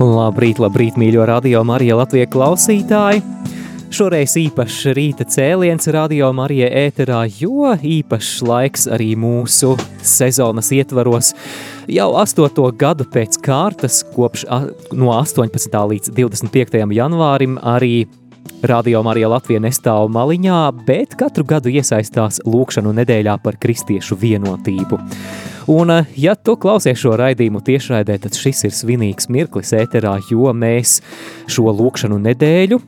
Labrīt, labrīt, mīļo radio Marija Latvijas klausītāji! Šoreiz īpašs rīta cēliens radio Marija ēterā, jo īpašs laiks arī mūsu sezonas ietvaros. Jau astoto gadu pēc kārtas, kopš no 18. līdz 25. janvārim, arī Radio Marija Latvija nestāv maliņā, bet katru gadu iesaistās lūkšanu nedēļā par kristiešu vienotību. Un, eh, ja tu klausies šo raidījumu tiešraidē, tad šis ir svinīgs mirklis ēterā, jo mēs šo lūkšanu nedēļu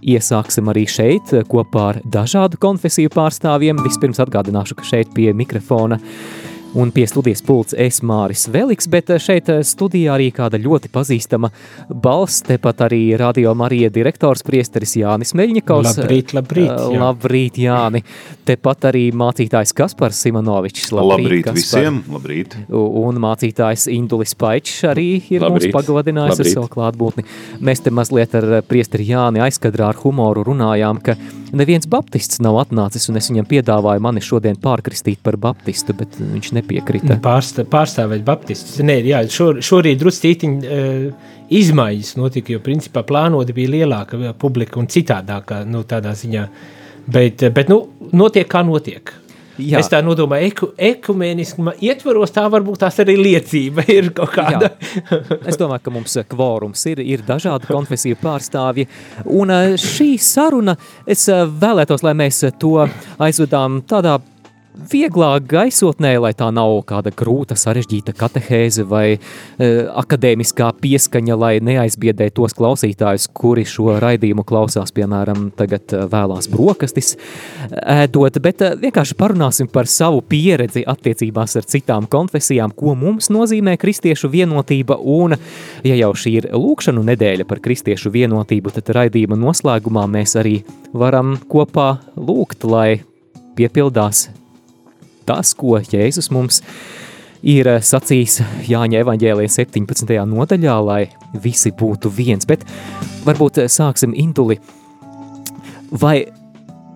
iesāksim arī šeit kopā ar dažādu konfesiju pārstāvjiem. Vispirms atgādināšu, ka šeit pie mikrofona Un pie studijas pults es Māris Veliks, bet eh, šeit eh, studijā arī kāda ļoti pazīstama balss, tepat arī Radio Marija direktors priesteris Jānis Meļņikovs. Labrīt, labrīt. Eh, jā. Labrīt, Jāni. Tepat arī mācītājs Kaspars Simonovičs. Labrīt, labrīt Kaspar. visiem, labrīt. Un mācītājs Indulis Paičs arī ir labrīt. mums pagodinājis labrīt. ar savu klātbūtni. Mēs te mazliet ar priesteri Jāni aizkadrā ar humoru runājām, ka neviens baptists nav atnācis, un es viņam piedāvāju mani šodien pārkristīt par baptistu, bet viņš ne nepiekrita. Pārstā, pārstāvēt Baptistus. Nē, jā, šor, šorīt druscītiņi uh, izmaiņas notika, jo principā plānota bija lielāka publika un citādākā, nu, tādā ziņā. Bet, bet nu, notiek kā notiek. Jā. Es tā domāju, eku, ekumēniskuma ietvaros tā varbūt tās arī liecība ir kaut kāda. es domāju, ka mums kvorums ir, ir dažādi konfesiju pārstāvji, un eh, šī saruna, es eh, vēlētos, lai mēs to aizvedām tādā vieglā gaisotnē, lai tā nav kāda grūta, sarežģīta katehēze vai e, akadēmiskā pieskaņa, lai neaizbiedē tos klausītājus, kuri šo raidījumu klausās, piemēram, tagad e, vēlās brokastis ēdot, bet e, vienkārši parunāsim par savu pieredzi attiecībās ar citām konfesijām, ko mums nozīmē kristiešu vienotība, un, ja jau šī ir lūkšanu nedēļa par kristiešu vienotību, tad raidījuma noslēgumā mēs arī varam kopā lūgt, lai piepildās tas, ko Jēzus mums ir eh, sacījis Jāņa evaņģēlija 17. nodaļā, lai visi būtu viens. Bet varbūt eh, sāksim Induli. Vai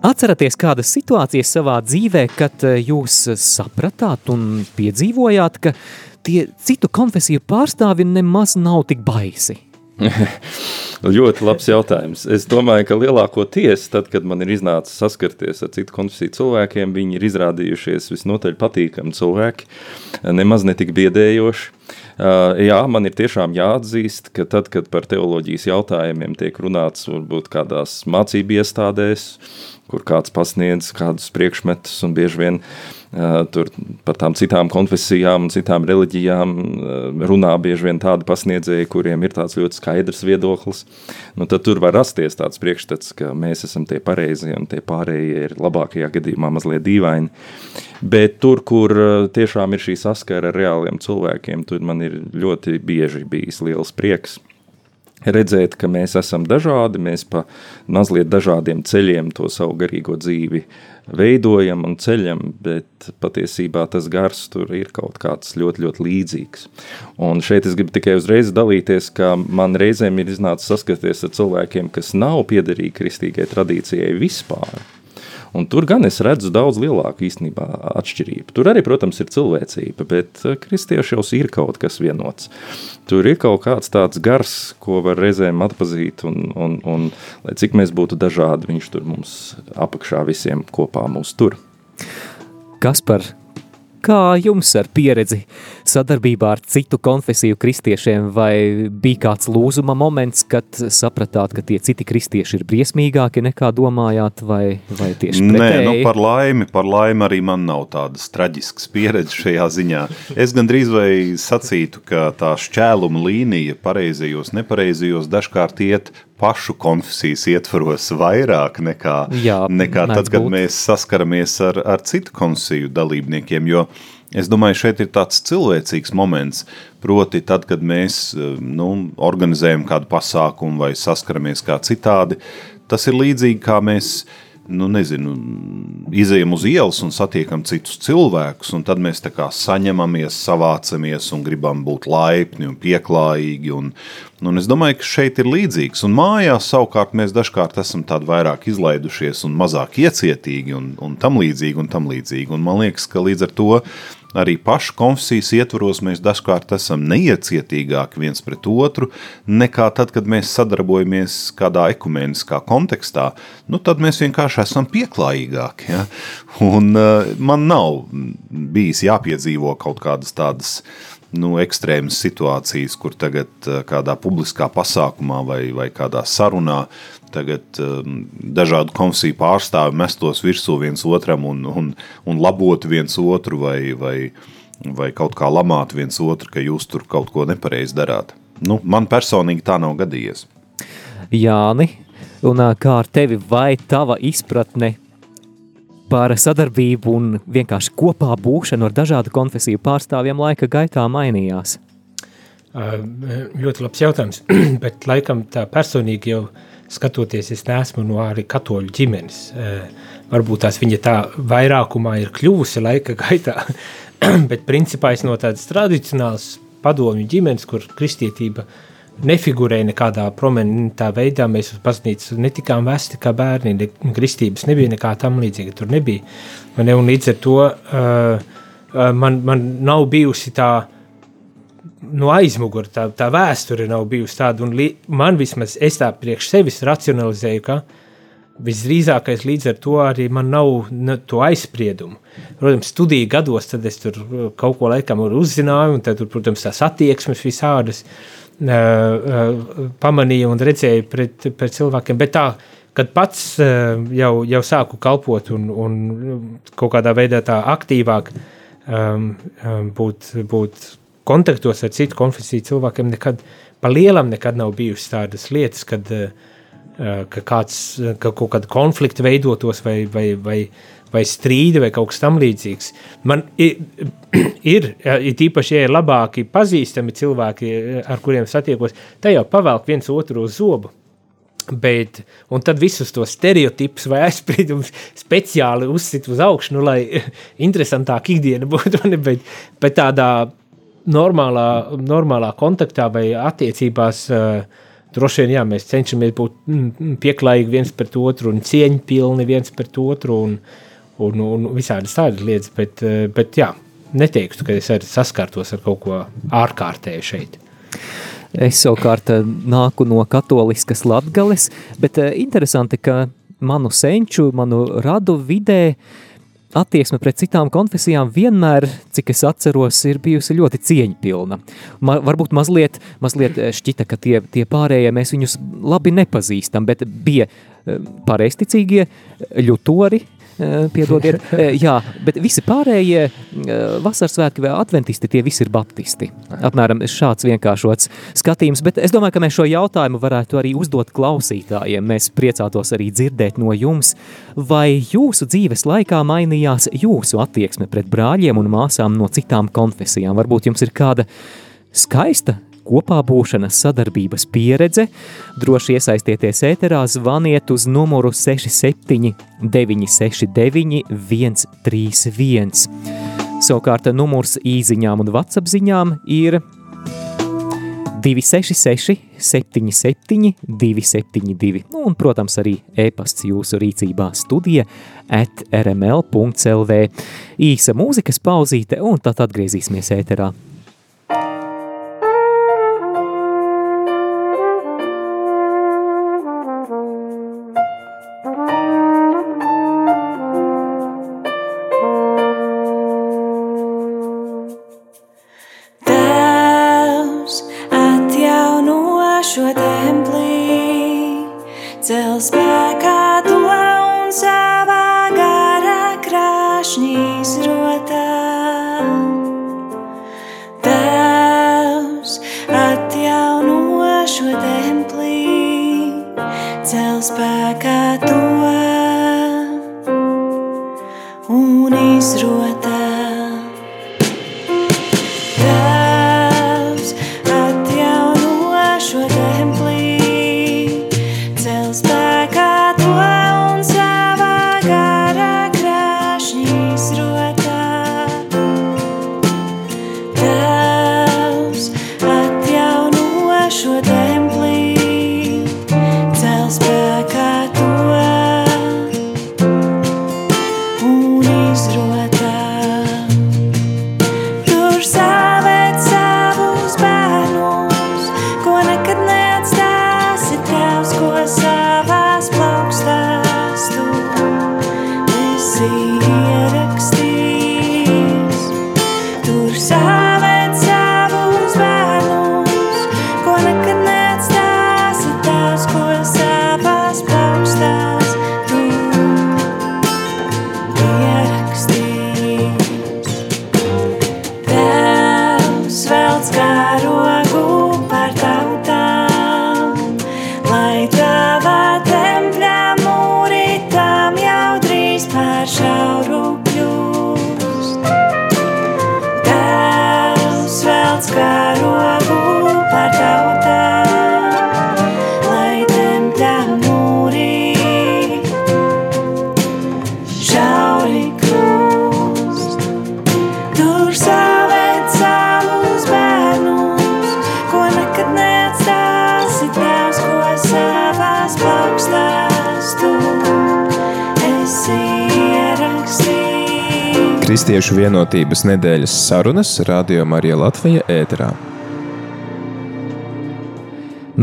atceraties kādas situācijas savā dzīvē, kad eh, jūs sapratāt un piedzīvojāt, ka tie citu konfesiju pārstāvi nemaz nav tik baisi? Ļoti labs jautājums. Es domāju, ka lielākoties, tad, kad man ir iznācis saskarties ar citu konfesiju cilvēkiem, viņi ir izrādījušies visnotaļ patīkami cilvēki, nemaz netik biedējoši. Uh, jā, man ir tiešām jāatzīst, ka tad, kad par teoloģijas jautājumiem tiek runāts varbūt kādās mācību iestādēs, kur kāds pasniedz kādus priekšmetus un bieži vien uh, Tur par tām citām konfesijām un citām reliģijām runā bieži vien tādi pasniedzēji, kuriem ir tāds ļoti skaidrs viedoklis. Nu, tad tur var rasties tāds priekšstats, ka mēs esam tie pareizie un tie pārējie ir labākajā gadījumā mazliet dīvaini. Bet tur, kur tiešām ir šī saskara ar reāliem cilvēkiem, tur man ir ļoti bieži bijis liels prieks redzēt, ka mēs esam dažādi, mēs pa mazliet dažādiem ceļiem to savu garīgo dzīvi veidojam un ceļam, bet patiesībā tas gars tur ir kaut kāds ļoti, ļoti līdzīgs. Un šeit es gribu tikai uzreiz dalīties, ka man reizēm ir iznācis saskaties ar cilvēkiem, kas nav piederīgi kristīgai tradīcijai vispār, Un tur gan es redzu daudz lielāku īstenībā atšķirību. Tur arī, protams, ir cilvēcība, bet eh, kristiešos ir kaut kas vienots. Tur ir kaut kāds tāds gars, ko var reizēm atpazīt, un, un, un lai cik mēs būtu dažādi, viņš tur mums apakšā visiem kopā mūs tur. Kas par Kā jums ar pieredzi sadarbībā ar citu konfesiju kristiešiem, vai bija kāds lūzuma moments, kad sapratāt, ka tie citi kristieši ir briesmīgāki nekā domājāt, vai, vai tieši pretēji? Nē, nu par laimi, par laimi arī man nav tādas traģiskas pieredzes šajā ziņā. Es gandrīz vai sacītu, ka tā šķēluma līnija pareizajos, nepareizajos dažkārt iet pašu konfesijas ietvaros vairāk nekā, Jā, nekā tad, kad būt. mēs saskaramies ar, ar citu konfesiju dalībniekiem, jo es domāju, šeit ir tāds cilvēcīgs moments, proti tad, kad mēs nu, organizējam kādu pasākumu vai saskaramies kā citādi, tas ir līdzīgi kā mēs nu, nezinu, izejam uz ielas un satiekam citus cilvēkus, un tad mēs tā kā saņemamies, savācamies un gribam būt laipni un pieklājīgi. Un, un es domāju, ka šeit ir līdzīgs. Un mājās savukārt mēs dažkārt esam tādi vairāk izlaidušies un mazāk iecietīgi un, un tam līdzīgi un tam līdzīgi. Un man liekas, ka līdz ar to arī pašu konfesijas ietvaros mēs dažkārt esam neiecietīgāki viens pret otru, nekā tad, kad mēs sadarbojamies kādā ekumeniskā kontekstā, nu tad mēs vienkārši esam pieklājīgāki. Ja? Un uh, man nav bijis jāpiedzīvo kaut kādas tādas nu, ekstrēmas situācijas, kur tagad uh, kādā publiskā pasākumā vai, vai kādā sarunā tagad um, dažādu konfesiju pārstāvi mestos virsū viens otram un, un, un labotu viens otru vai, vai, vai kaut kā lamātu viens otru, ka jūs tur kaut ko nepareizi darāt. Nu, man personīgi tā nav gadījies. Jāni, un kā ar tevi vai tava izpratne par sadarbību un vienkārši kopā būšanu ar dažādu konfesiju pārstāvjiem laika gaitā mainījās? Ļoti labs jautājums, bet laikam tā personīgi jau uh, skatoties, es neesmu no arī katoļu ģimenes. Varbūt tās viņa tā vairākumā ir kļuvusi laika gaitā, bet principā es no tādas tradicionālas padomju ģimenes, kur kristietība nefigurēja nekādā prominentā veidā. Mēs uz baznīcu netikām vesti kā bērni, ne, kristības nebija nekā tam līdzīga, tur nebija. Man, un līdz ar to uh, man, man nav bijusi tā uh, no aizmugures tā, tā vēsture nav bijusi tāda. Man vismaz es tā priekš sevis racionalizēju, ka visdrīzākais līdz ar to arī man nav ne, to aizspriedumu. Protams, studiju gados es tur uh, kaut ko laikam uzzināju, un tad, tur, protams, tās attieksmes visādas uh, uh, pamanīju un redzēju pret, pret cilvēkiem. Bet tā, kad pats uh, jau, jau sāku kalpot un, un kaut kādā veidā tā aktīvāk um, um, būt, būt kontaktos ar citu konfesiju cilvēkiem nekad, pa lielam nekad nav bijusi tādas lietas, kad, uh, ka kāds, ka kaut kāda konflikta veidotos vai, vai, vai, vai strīdi vai kaut kas tam līdzīgs. Man ir, ir, ir īpaši, ja ir labāki pazīstami cilvēki, ar kuriem satiekos, tā jau pavelk viens otru uz zobu. Bet, un tad visus tos stereotipus vai aizspriedumus speciāli uzsit uz augšu, nu, lai interesantāk ikdiena būtu, bet, bet tādā normālā, normālā kontaktā vai attiecībās uh, droši vien jā, mēs cenšamies būt mm, pieklājīgi viens pret otru un cieņpilni viens pret otru un, un, un visādas tādas lietas, bet, uh, bet jā, neteiktu, ka es arī saskārtos ar kaut ko ārkārtēju šeit. Es savukārt eh, nāku no katoliskas latgales, bet interesanti, ka manu senču, manu radu vidē uh, attieksme pret citām konfesijām vienmēr, cik es atceros, ir bijusi ļoti cieņpilna. Ma, varbūt mazliet, mazliet eh, šķita, ka tie, tie pārējie mēs viņus labi nepazīstam, bet bija eh, pareisticīgie ļutori, Eh, piedodiet, eh, jā, bet visi pārējie eh, vasaras svētki vai adventisti, tie visi ir baptisti. Apmēram šāds vienkāršots skatījums, bet es domāju, ka mēs šo jautājumu varētu arī uzdot klausītājiem. Mēs priecātos arī dzirdēt no jums, vai jūsu dzīves laikā mainījās jūsu attieksme pret brāļiem un māsām no citām konfesijām. Varbūt jums ir kāda skaista kopā būšanas sadarbības pieredze, droši iesaistieties ēterā, zvaniet uz numuru 67 969 131. Savukārt numurs īziņām un WhatsApp ziņām ir 266 77 272. Nu, un, protams, arī e-pasts jūsu rīcībā studija at rml.lv. Īsa mūzikas pauzīte, un tad atgriezīsimies ēterā. Spēkā Kristiešu vienotības nedēļas sarunas Radio Marija Latvija ēterā.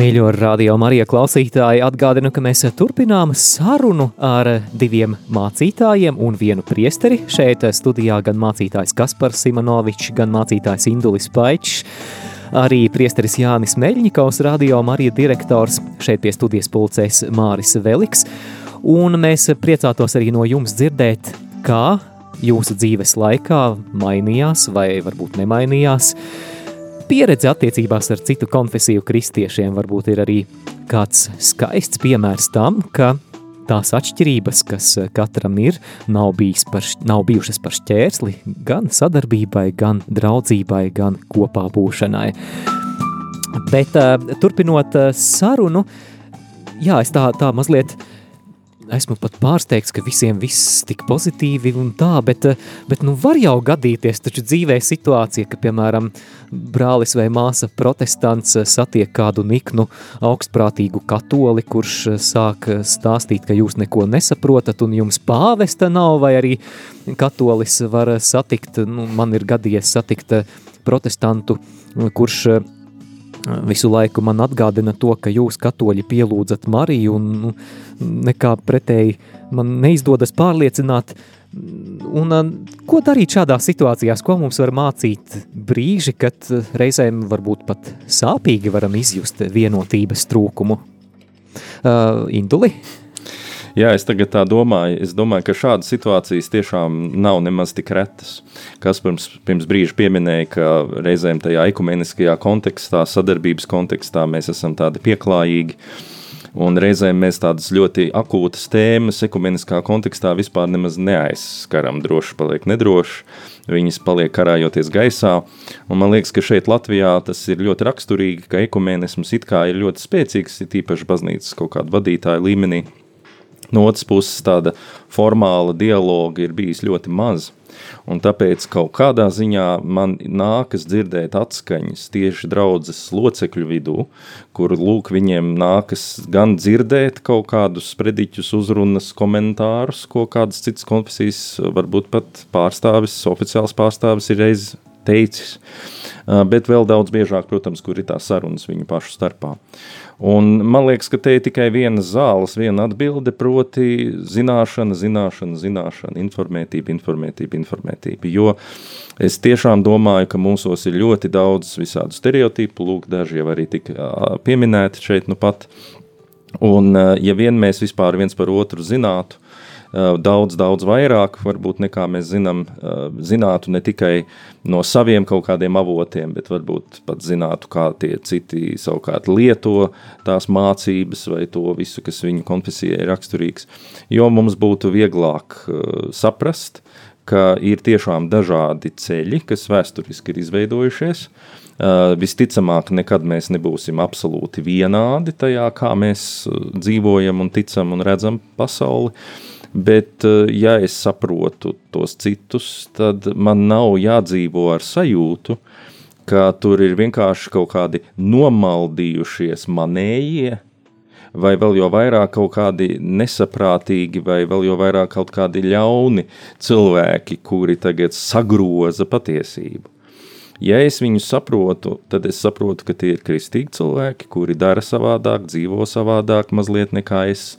Mīļo radio Marija klausītāji, atgādinu, ka mēs turpinām sarunu ar diviem mācītājiem un vienu priesteri. Šeit studijā gan mācītājs Kaspars Simonovičs, gan mācītājs Indulis Paičs. Arī priesteris Jānis Meļņikovs, radio Marija direktors, šeit pie studijas pulcēs Māris Veliks. Un mēs priecātos arī no jums dzirdēt, kā jūsu dzīves laikā mainījās vai varbūt nemainījās. Pieredze attiecībās ar citu konfesiju kristiešiem varbūt ir arī kāds skaists piemērs tam, ka tās atšķirības, kas katram ir, nav, par, nav bijušas par šķērsli gan sadarbībai, gan draudzībai, gan kopā būšanai. Bet turpinot sarunu, jā, es tā, tā mazliet uh, esmu pat pārsteigts, ka visiem viss tik pozitīvi un tā, bet, eh, bet nu var jau gadīties taču dzīvē situācija, ka, piemēram, brālis vai māsa protestants eh, satiek kādu niknu augstprātīgu katoli, kurš eh, sāk stāstīt, ka jūs neko nesaprotat un jums pāvesta nav, vai arī katolis var satikt, nu, man ir gadījies satikt protestantu, kurš visu laiku man atgādina to, ka jūs katoļi pielūdzat Mariju un nu, nekā pretēji man neizdodas pārliecināt. Un, ko darīt šādās situācijās, ko mums var mācīt brīži, kad reizēm varbūt pat sāpīgi varam izjust vienotības trūkumu? Uh, Induli? Jā, es tagad tā domāju. Es domāju, ka šādas situācijas tiešām nav nemaz tik retas. Kas pirms, pirms brīža pieminēja, ka reizēm tajā ekumeniskajā kontekstā, sadarbības kontekstā mēs esam tādi pieklājīgi. Un reizēm mēs tādas ļoti akūtas tēmas, ekumeniskā kontekstā vispār nemaz neaizskaram. Droši paliek nedroši, viņas paliek karājoties gaisā. Un man liekas, ka šeit Latvijā tas ir ļoti raksturīgi, ka ekumenisms it kā ir ļoti spēcīgs, ir īpaši baznīcas kaut kāda vadītāja līmenī. No otras puses, tāda formāla dialoga ir bijis ļoti maz. Un tāpēc kaut kādā ziņā man nākas dzirdēt atskaņas tieši draudzes locekļu vidū, kur lūk viņiem nākas gan dzirdēt kaut kādus sprediķus, uzrunas, komentārus, ko kādas citas konfesijas, varbūt pat pārstāvis, oficiāls pārstāvis ir reiz teicis, bet vēl daudz biežāk, protams, kur ir tās sarunas viņu pašu starpā. Un man liekas, ka te ir tikai viena zāles, viena atbilde, proti zināšana, zināšana, zināšana, informētība, informētība, informētība. Jo es tiešām domāju, ka mūsos ir ļoti daudz visādu stereotipu, lūk, daži jau arī tika pieminēti šeit nu pat. Un ja vien mēs vispār viens par otru zinātu, daudz, daudz vairāk, varbūt nekā mēs zinām, eh, zinātu ne tikai no saviem kaut kādiem avotiem, bet varbūt pat zinātu, kā tie citi savukārt lieto tās mācības vai to visu, kas viņu konfesijai ir raksturīgs, jo mums būtu vieglāk eh, saprast, ka ir tiešām dažādi ceļi, kas vēsturiski ir izveidojušies. Uh, visticamāk, nekad mēs nebūsim absolūti vienādi tajā, kā mēs dzīvojam un ticam un redzam pasauli. Bet, eh, ja es saprotu tos citus, tad man nav jādzīvo ar sajūtu, ka tur ir vienkārši kaut kādi nomaldījušies manējie, vai vēl jau vairāk kaut kādi nesaprātīgi, vai vēl jau vairāk kaut kādi ļauni cilvēki, kuri tagad sagroza patiesību. Ja es viņus saprotu, tad es saprotu, ka tie ir kristīgi cilvēki, kuri dara savādāk, dzīvo savādāk, mazliet nekā es,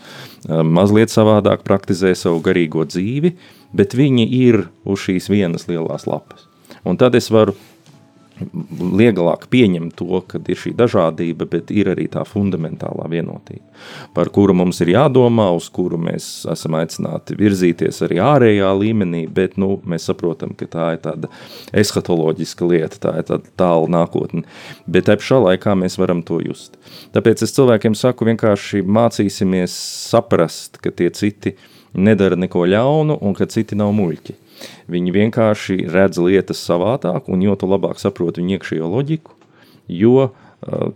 mazliet savādāk praktizē savu garīgo dzīvi, bet viņi ir uz šīs vienas lielās lapas. Un tad es varu vieglāk pieņemt to, ka ir šī dažādība, bet ir arī tā fundamentālā vienotība, par kuru mums ir jādomā, uz kuru mēs esam aicināti virzīties arī ārējā līmenī, bet nu, mēs saprotam, ka tā ir tāda eskatoloģiska lieta, tā ir tāda tāla nākotne, bet te pašā laikā mēs varam to just. Tāpēc es cilvēkiem saku, vienkārši mācīsimies saprast, ka tie citi nedara neko ļaunu un ka citi nav muļķi Viņi vienkārši redz lietas savādāk, un jo labāk saproti viņu iekšējo loģiku, jo uh,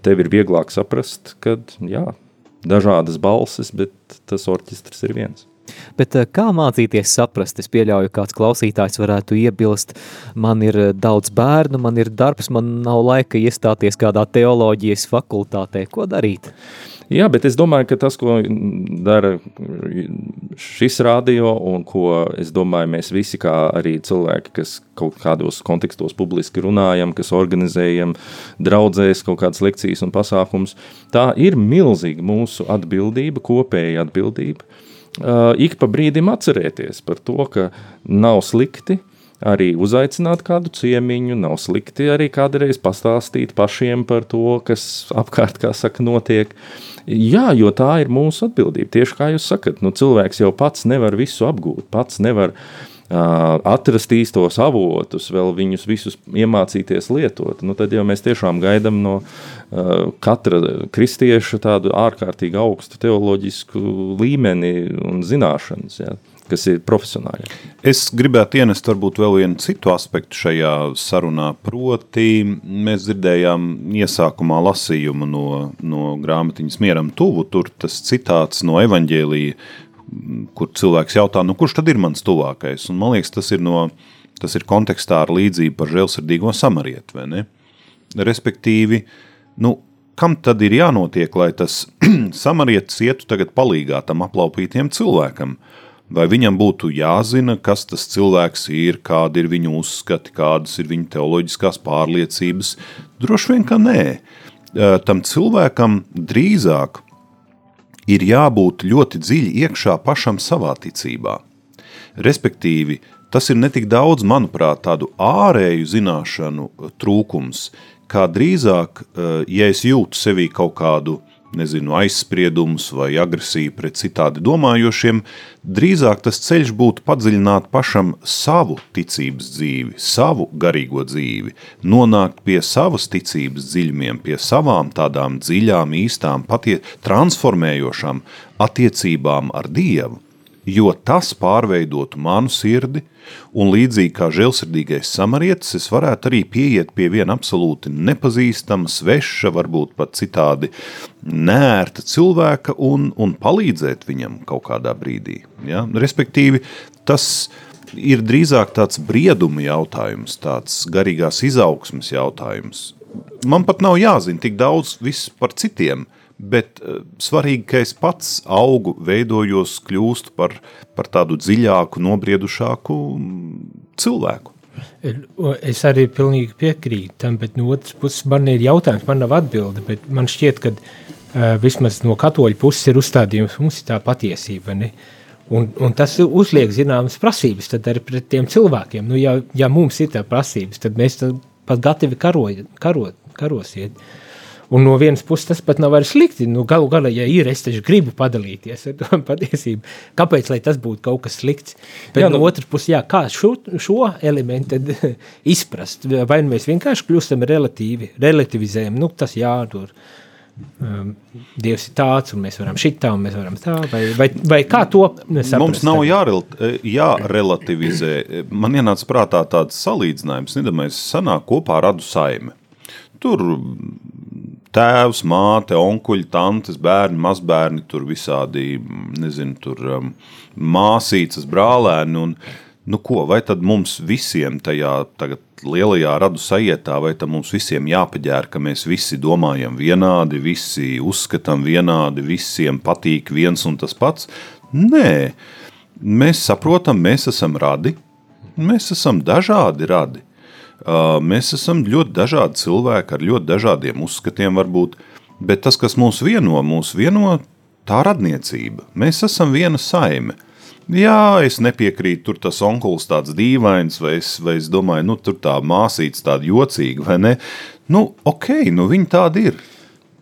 tev ir vieglāk saprast, ka jā, dažādas balsis, bet tas orķestrs ir viens. Bet kā mācīties saprast? Es pieļauju, kāds klausītājs varētu iebilst, man ir daudz bērnu, man ir darbs, man nav laika iestāties kādā teoloģijas fakultātē. Ko darīt? Jā, bet es domāju, ka tas, ko dara šis radio, un ko es domāju, mēs visi, kā arī cilvēki, kas kaut kādos kontekstos publiski runājam, kas organizējam, draudzēs kaut kādas lekcijas un pasākums, tā ir milzīga mūsu atbildība, kopēja atbildība. Uh, ik pa brīdim atcerēties par to, ka nav slikti arī uzaicināt kādu ciemiņu, nav slikti arī kādreiz pastāstīt pašiem par to, kas apkārt, kā saka, notiek. Jā, jo tā ir mūsu atbildība. Tieši kā jūs sakat, nu, cilvēks jau pats nevar visu apgūt, pats nevar uh, atrast īstos avotus, vēl viņus visus iemācīties lietot. Nu, tad jau mēs tiešām gaidām no uh, katra kristieša tādu ārkārtīgi augstu teoloģisku līmeni un zināšanas. Jā kas ir profesionāli. Es gribētu ienest varbūt vēl vienu citu aspektu šajā sarunā, proti mēs dzirdējām iesākumā lasījumu no, no grāmatiņas Mieram tuvu, tur tas citāts no evaņģēlija, kur cilvēks jautā, nu kurš tad ir mans tuvākais? Un man liekas, tas ir, no, tas ir kontekstā ar līdzību par žēlsirdīgo samarieti, vai ne? Respektīvi, nu, kam tad ir jānotiek, lai tas samarietis ietu tagad palīgā tam aplaupītiem cilvēkam? Uh, Vai viņam būtu jāzina, kas tas cilvēks ir, kādi ir viņa uzskati, kādas ir viņa teoloģiskās pārliecības? Droši vien, ka nē. Tam cilvēkam drīzāk ir jābūt ļoti dziļi iekšā pašam savā ticībā. Respektīvi, tas ir ne tik daudz, manuprāt, tādu ārēju zināšanu trūkums, kā drīzāk, ja es jūtu sevī kaut kādu nezinu, aizspriedumus vai agresiju pret citādi domājošiem, drīzāk tas ceļš būtu padziļināt pašam savu ticības dzīvi, savu garīgo dzīvi, nonākt pie savas ticības dziļumiem, pie savām tādām dziļām, īstām, patie, transformējošām attiecībām ar Dievu, jo tas pārveidotu manu sirdi, un līdzīgi kā žēlsirdīgais samarietis, es varētu arī pieiet pie viena absolūti nepazīstama, sveša, varbūt pat citādi nērta cilvēka un, un palīdzēt viņam kaut kādā brīdī. Ja? Respektīvi, tas ir drīzāk tāds brieduma jautājums, tāds garīgās izaugsmas jautājums. Man pat nav jāzina tik daudz par citiem, bet uh, svarīgi, ka es pats augu, veidojos, kļūstu par, par tādu dziļāku, nobriedušāku cilvēku. Es arī pilnīgi piekrītu tam, bet no otras puses man ir jautājums, man nav atbilde, bet man šķiet, ka uh, vismaz no katoļu puses ir uzstādījums, mums ir tā patiesība, ne? Un, un tas uzliek zināmas prasības tad arī pret tiem cilvēkiem. Nu, ja, ja mums ir tā prasības, tad mēs tad pat gatavi karot, karot, karosiet. Uh, Un no vienas puses tas pat nav vairs slikti. Nu, galu galā, ja ir, es taču gribu padalīties ar to patiesību. Kāpēc tas būtu kaut kas slikts? Bet jā, no nu, otras puses, jā, kā šo, šo elementu izprast? Vai nu mēs vienkārši kļūstam relatīvi, relativizējam, nu tas jā, tur. Um, Dievs ir tāds, un mēs varam šitā, un mēs varam tā, vai, vai, vai kā to saprast? Mums nav jārelativizē. Man ienāca prātā tāds salīdzinājums, nedamais sanāk kopā radu saime. Tur tēvs, māte, onkuļi, tantes, bērni, mazbērni, tur visādi, nezinu, tur um, māsīcas, brālēni. Un, nu ko, vai tad mums visiem tajā tagad lielajā radu sajietā, vai tam mums visiem jāpaģēr, ka mēs visi domājam vienādi, visi uzskatām vienādi, visiem patīk viens un tas pats? Nē, mēs saprotam, mēs esam radi, mēs esam dažādi radi. Mēs esam ļoti dažādi cilvēki ar ļoti dažādiem uzskatiem, varbūt, bet tas, kas mūs vieno, mūs vieno tā radniecība. Mēs esam viena saime. Jā, es nepiekrītu, tur tas onkulis tāds dīvains, vai es, vai es domāju, nu, tur tā māsīca tāda jocīga, vai ne? Nu, ok, nu viņi tādi ir.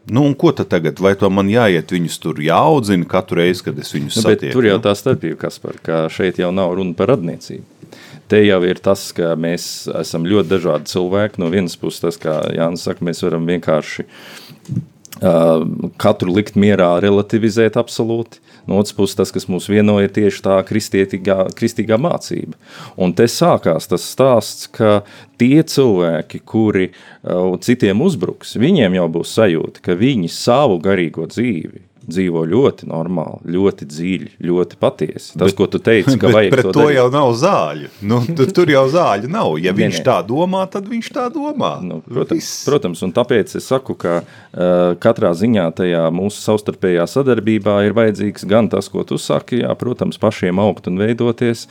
Nu, un ko tad tagad? Vai to man jāiet viņus tur jāaudzina katru reizi, kad es viņus nu, satieku? Tur jau tā starpība, Kaspar, ka šeit jau nav runa par radniecību. Te jau ir tas, ka mēs esam ļoti dažādi cilvēki. No vienas puses, tas, kā Jānis saka, mēs varam vienkārši uh, katru likt mierā, relativizēt absolūti. No otras puses, tas, kas mūs vieno, ir tieši tā kristīgā mācība. Un te sākās tas stāsts, ka tie cilvēki, kuri uh, citiem uzbruks, viņiem jau būs sajūta, ka viņi savu garīgo dzīvi dzīvo ļoti normāli, ļoti dziļi, ļoti patiesi. Tas, bet, ko tu teici, ka vajag pret to, to jau nav zāļu. Nu, tu, tur jau zāļu nav. Ja viņš nē. tā domā, tad viņš tā domā. Nu, protams, Viss. protams, un tāpēc es saku, ka uh, katrā ziņā tajā mūsu savstarpējā sadarbībā ir vajadzīgs gan tas, ko tu saki, jā, protams, pašiem augt un veidoties,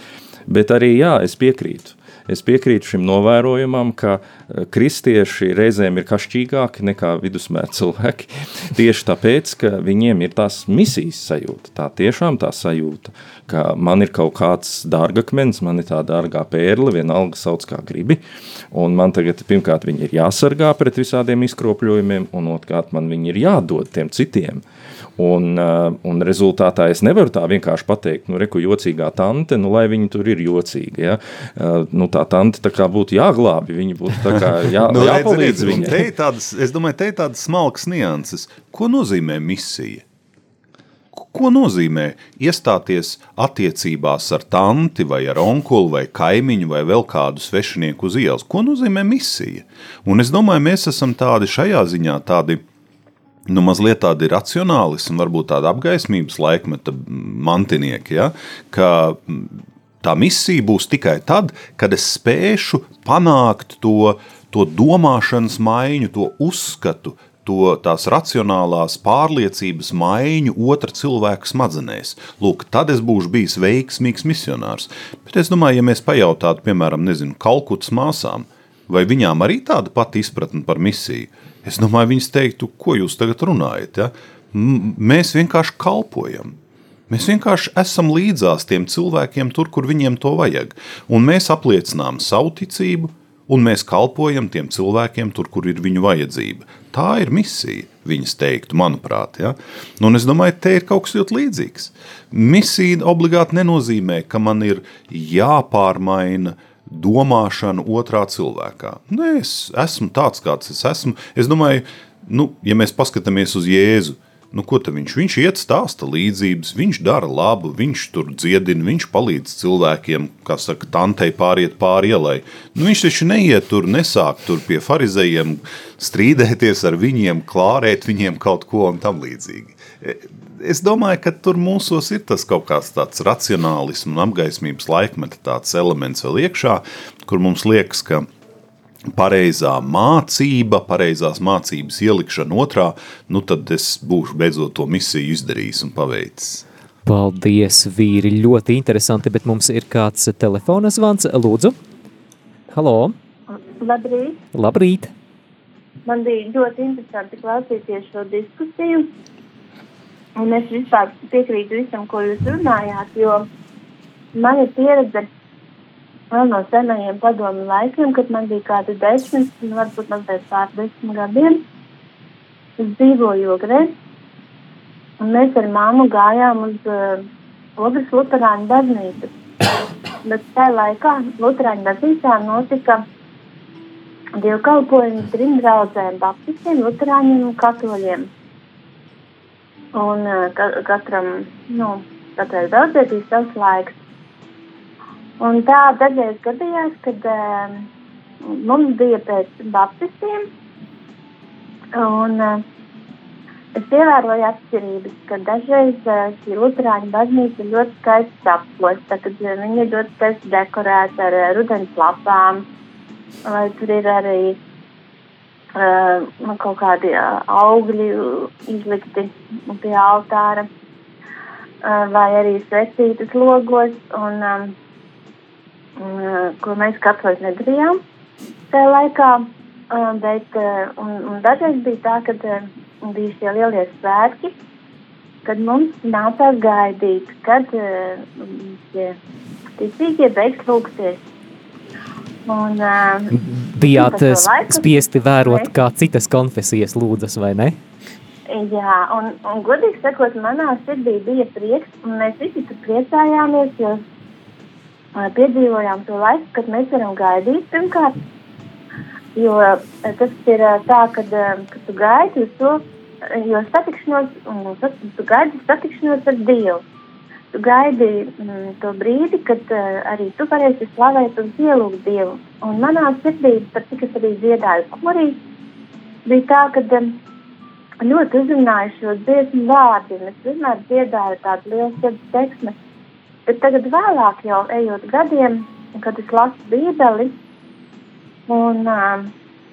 bet arī, jā, es piekrītu. Es piekrītu šim novērojumam, ka eh, kristieši reizēm ir kašķīgāki nekā vidusmēra cilvēki. Tieši tāpēc, ka viņiem ir tās misijas sajūta. Tā tiešām tā sajūta, ka man ir kaut kāds dārgakmens, man ir tā dārgā pērle, vienalga sauc kā gribi. Un man tagad pirmkārt viņi ir jāsargā pret visādiem izkropļojumiem, un otrkārt man viņi ir jādod tiem citiem. Uh, un rezultātā es nevaru tā vienkārši pateikt, nu, reku jocīgā tante, nu, lai viņi tur ir jocīgi. Ja? Uh, nu, tā tante tā kā būtu jāglābi, viņi būtu tā kā jā, Nu, jāpalīdz redz, un viņai. te ir tādas, es domāju, te ir tādas smalkas nianses. Ko nozīmē misija? Ko nozīmē iestāties attiecībās ar tanti, vai ar onkuli, vai kaimiņu, vai vēl kādu svešinieku uz ielas? Ko nozīmē misija? Un es domāju, mēs esam tādi šajā ziņā, tādi nu, mazliet tādi racionālismi, varbūt tādi apgaismības laikmeta mantinieki, ja? ka tā misija būs tikai tad, kad es spēšu panākt to, to domāšanas maiņu, to uzskatu, to tās racionālās pārliecības maiņu otra cilvēka smadzenēs. Lūk, tad es būšu bijis veiksmīgs misionārs. Bet es domāju, ja mēs pajautātu, piemēram, nezinu, Kalkutas māsām, vai viņām arī tāda pati izpratne par misiju, es domāju, viņas teiktu, ko jūs tagad runājat. Ja? Mēs vienkārši kalpojam. Mēs vienkārši esam līdzās tiem cilvēkiem tur, kur viņiem to vajag. Un mēs apliecinām savu ticību, un mēs kalpojam tiem cilvēkiem tur, kur ir viņu vajadzība. Tā ir misija, viņas teiktu, manuprāt. Ja? Nu, un es domāju, te ir kaut kas ļoti līdzīgs. Misija obligāti nenozīmē, ka man ir jāpārmaina domāšana otrā cilvēkā. Nē, es esmu tāds, kāds es esmu. Es domāju, nu, ja mēs paskatāmies uz Jēzu, Nu, ko viņš? Viņš iet stāsta līdzības, viņš dara labu, viņš tur dziedina, viņš palīdz cilvēkiem, kā saka, tantei pāriet pāri ielai. Nu, viņš taču neiet tur, nesāk tur pie farizējiem strīdēties ar viņiem, klārēt viņiem kaut ko un tam līdzīgi. Es domāju, ka tur mūsos ir tas kaut kāds tāds racionālisms un apgaismības laikmeta elements vēl iekšā, kur mums liekas, ka pareizā mācība, pareizās mācības ielikšana otrā, nu tad es būšu beidzot to misiju izdarījis un paveicis. Paldies, vīri, ļoti interesanti, bet mums ir kāds telefona zvans. Lūdzu, halo, Labrīt! labrīt! Man bija ļoti interesanti klausīties šo diskusiju. Un es vispār piekrītu visam, ko jūs runājāt, jo man ir pieredze vēl no senajiem padomu laikiem, kad man bija kādi desmit, varbūt mazliet pār desmit gadiem. Es dzīvoju Ogrē, un mēs ar māmu gājām uz uh, Ogres Luterāņu baznīcu. Bet tajā laikā Luterāņu baznīcā notika dievkalpojumi trim draudzēm - baptistiem, luterāņiem un katoļiem. Un uh, ka, katram, nu, katrai draudzē bija savs laiks. Un tā dažreiz gadījās, kad uh, mums bija pēc baptistiem, un uh, es ievēroju atšķirības, ka dažreiz uh, šī luterāņu baznīca ir ļoti skaisti apkosta, kad viņi ir ļoti skaisti dekorēti ar uh, rudens lapām, vai tur ir arī uh, nu, kaut kādi uh, augļi izlikti pie altāra, uh, vai arī svecītas logos, un, uh, ko mēs katoļi nedarījām tajā laikā. Bet, un, un dažreiz bija tā, ka bija šie lielie svētki, kad mums nācās gaidīt, kad šie ticīgie beigs lūgties. Un, uh, Bijāt spiesti vērot, kā citas konfesijas lūdzas, vai ne? Jā, un, un godīgi sakot, manā sirdī bija prieks, un mēs visi tur priecājāmies, jo piedzīvojām to laiku, kad mēs varam gaidīt pirmkārt. Jo tas ir tā, kad, kad tu gaidi uz to, jo satikšanos, un tu gaidi satikšanos ar Dievu. Tu gaidi mm, to brīdi, kad uh, arī tu varēsi slavēt un pielūgt Dievu. Un manā sirdī, par cik es arī dziedāju korī, bija tā, ka um, ļoti uzrunāja šo dziesmu vārdu. Es vienmēr dziedāju tādu lielu sirds teksmu. Bet tagad vēlāk jau ejot gadiem, kad es lasu bībeli un, um,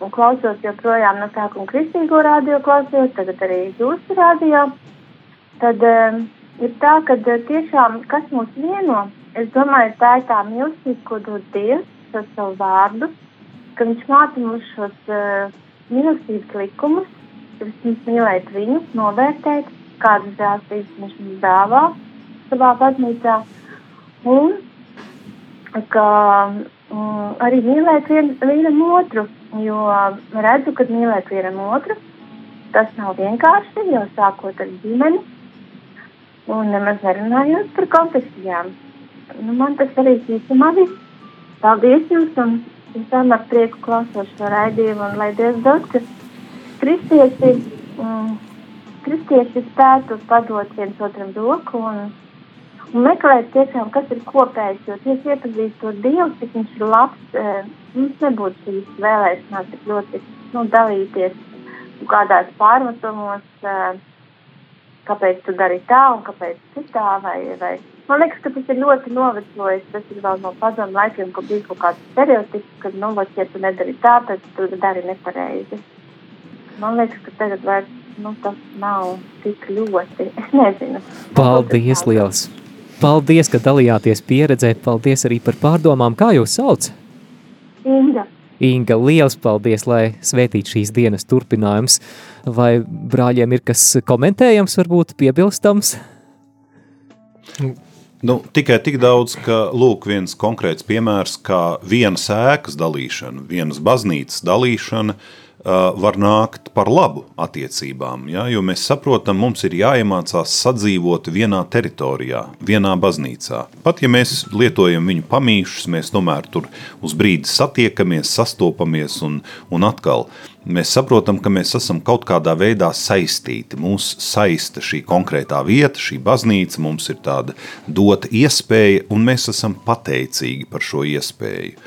un klausos joprojām no sākuma kristīgo radio klausījos, tagad arī jūsu radio, tad um, ir tā, ka tiešām kas mūs vieno, es domāju, tā ir tā mīlestība, ko dod Dievs ar savu vārdu, ka viņš māca mums šos uh, mīlestības likumus, vispirms mīlēt viņu, novērtēt, kādas žēlstības viņš mums dāvā savā baznīcā, un ka mm, arī mīlēt vien, vienam otru, jo redzu, ka mīlēt vienam otru, tas nav vienkārši, jau sākot ar ģimeni, un nemaz nerunājot par konfesijām. Nu, man tas arī īstenībā viss. Paldies jums, un es vienmēr prieku klausos šo raidījumu, un lai Dievs dod, ka kristieši, mm, kristieši spētu padot viens otram roku un, un meklēt tiešām, kas ir kopējs, jo tieši iepazīstot Dievu, cik viņš ir labs, e, mums nebūtu šīs vēlēšanās tik ļoti nu, dalīties kādās pārmetumos, e, kāpēc tu dari tā un kāpēc citā, vai, vai Man liekas, ka tas ir ļoti novecojis. Tas ir vēl no padomu laikiem, kad bija kaut kāds stereotips, ka, nu, vai, ja tu nedari tā, tad tu dari nepareizi. Man liekas, ka tagad vairs nu, tas nav tik ļoti. Es nezinu. Paldies, liels! Paldies, ka dalījāties pieredzē. Paldies arī par pārdomām. Kā jūs sauc? Inga. Liels paldies, lai svētītu šīs dienas turpinājums. Vai brāļiem ir kas komentējams, varbūt piebilstams? Nu, tikai tik daudz, ka lūk, viens konkrēts piemērs, kā vienas ēkas dalīšana, vienas baznīcas dalīšana uh, var nākt par labu attiecībām. Ja? Jo mēs saprotam, mums ir jāiemācās sadzīvot vienā teritorijā, vienā baznīcā. Pat ja mēs lietojam viņu pamīšus, mēs tomēr tur uz brīdi satiekamies, sastopamies un, un atkal mēs saprotam, ka mēs esam kaut kādā veidā saistīti. Mūs saista šī konkrētā vieta, šī baznīca, mums ir tāda dota iespēja, un mēs esam pateicīgi par šo iespēju.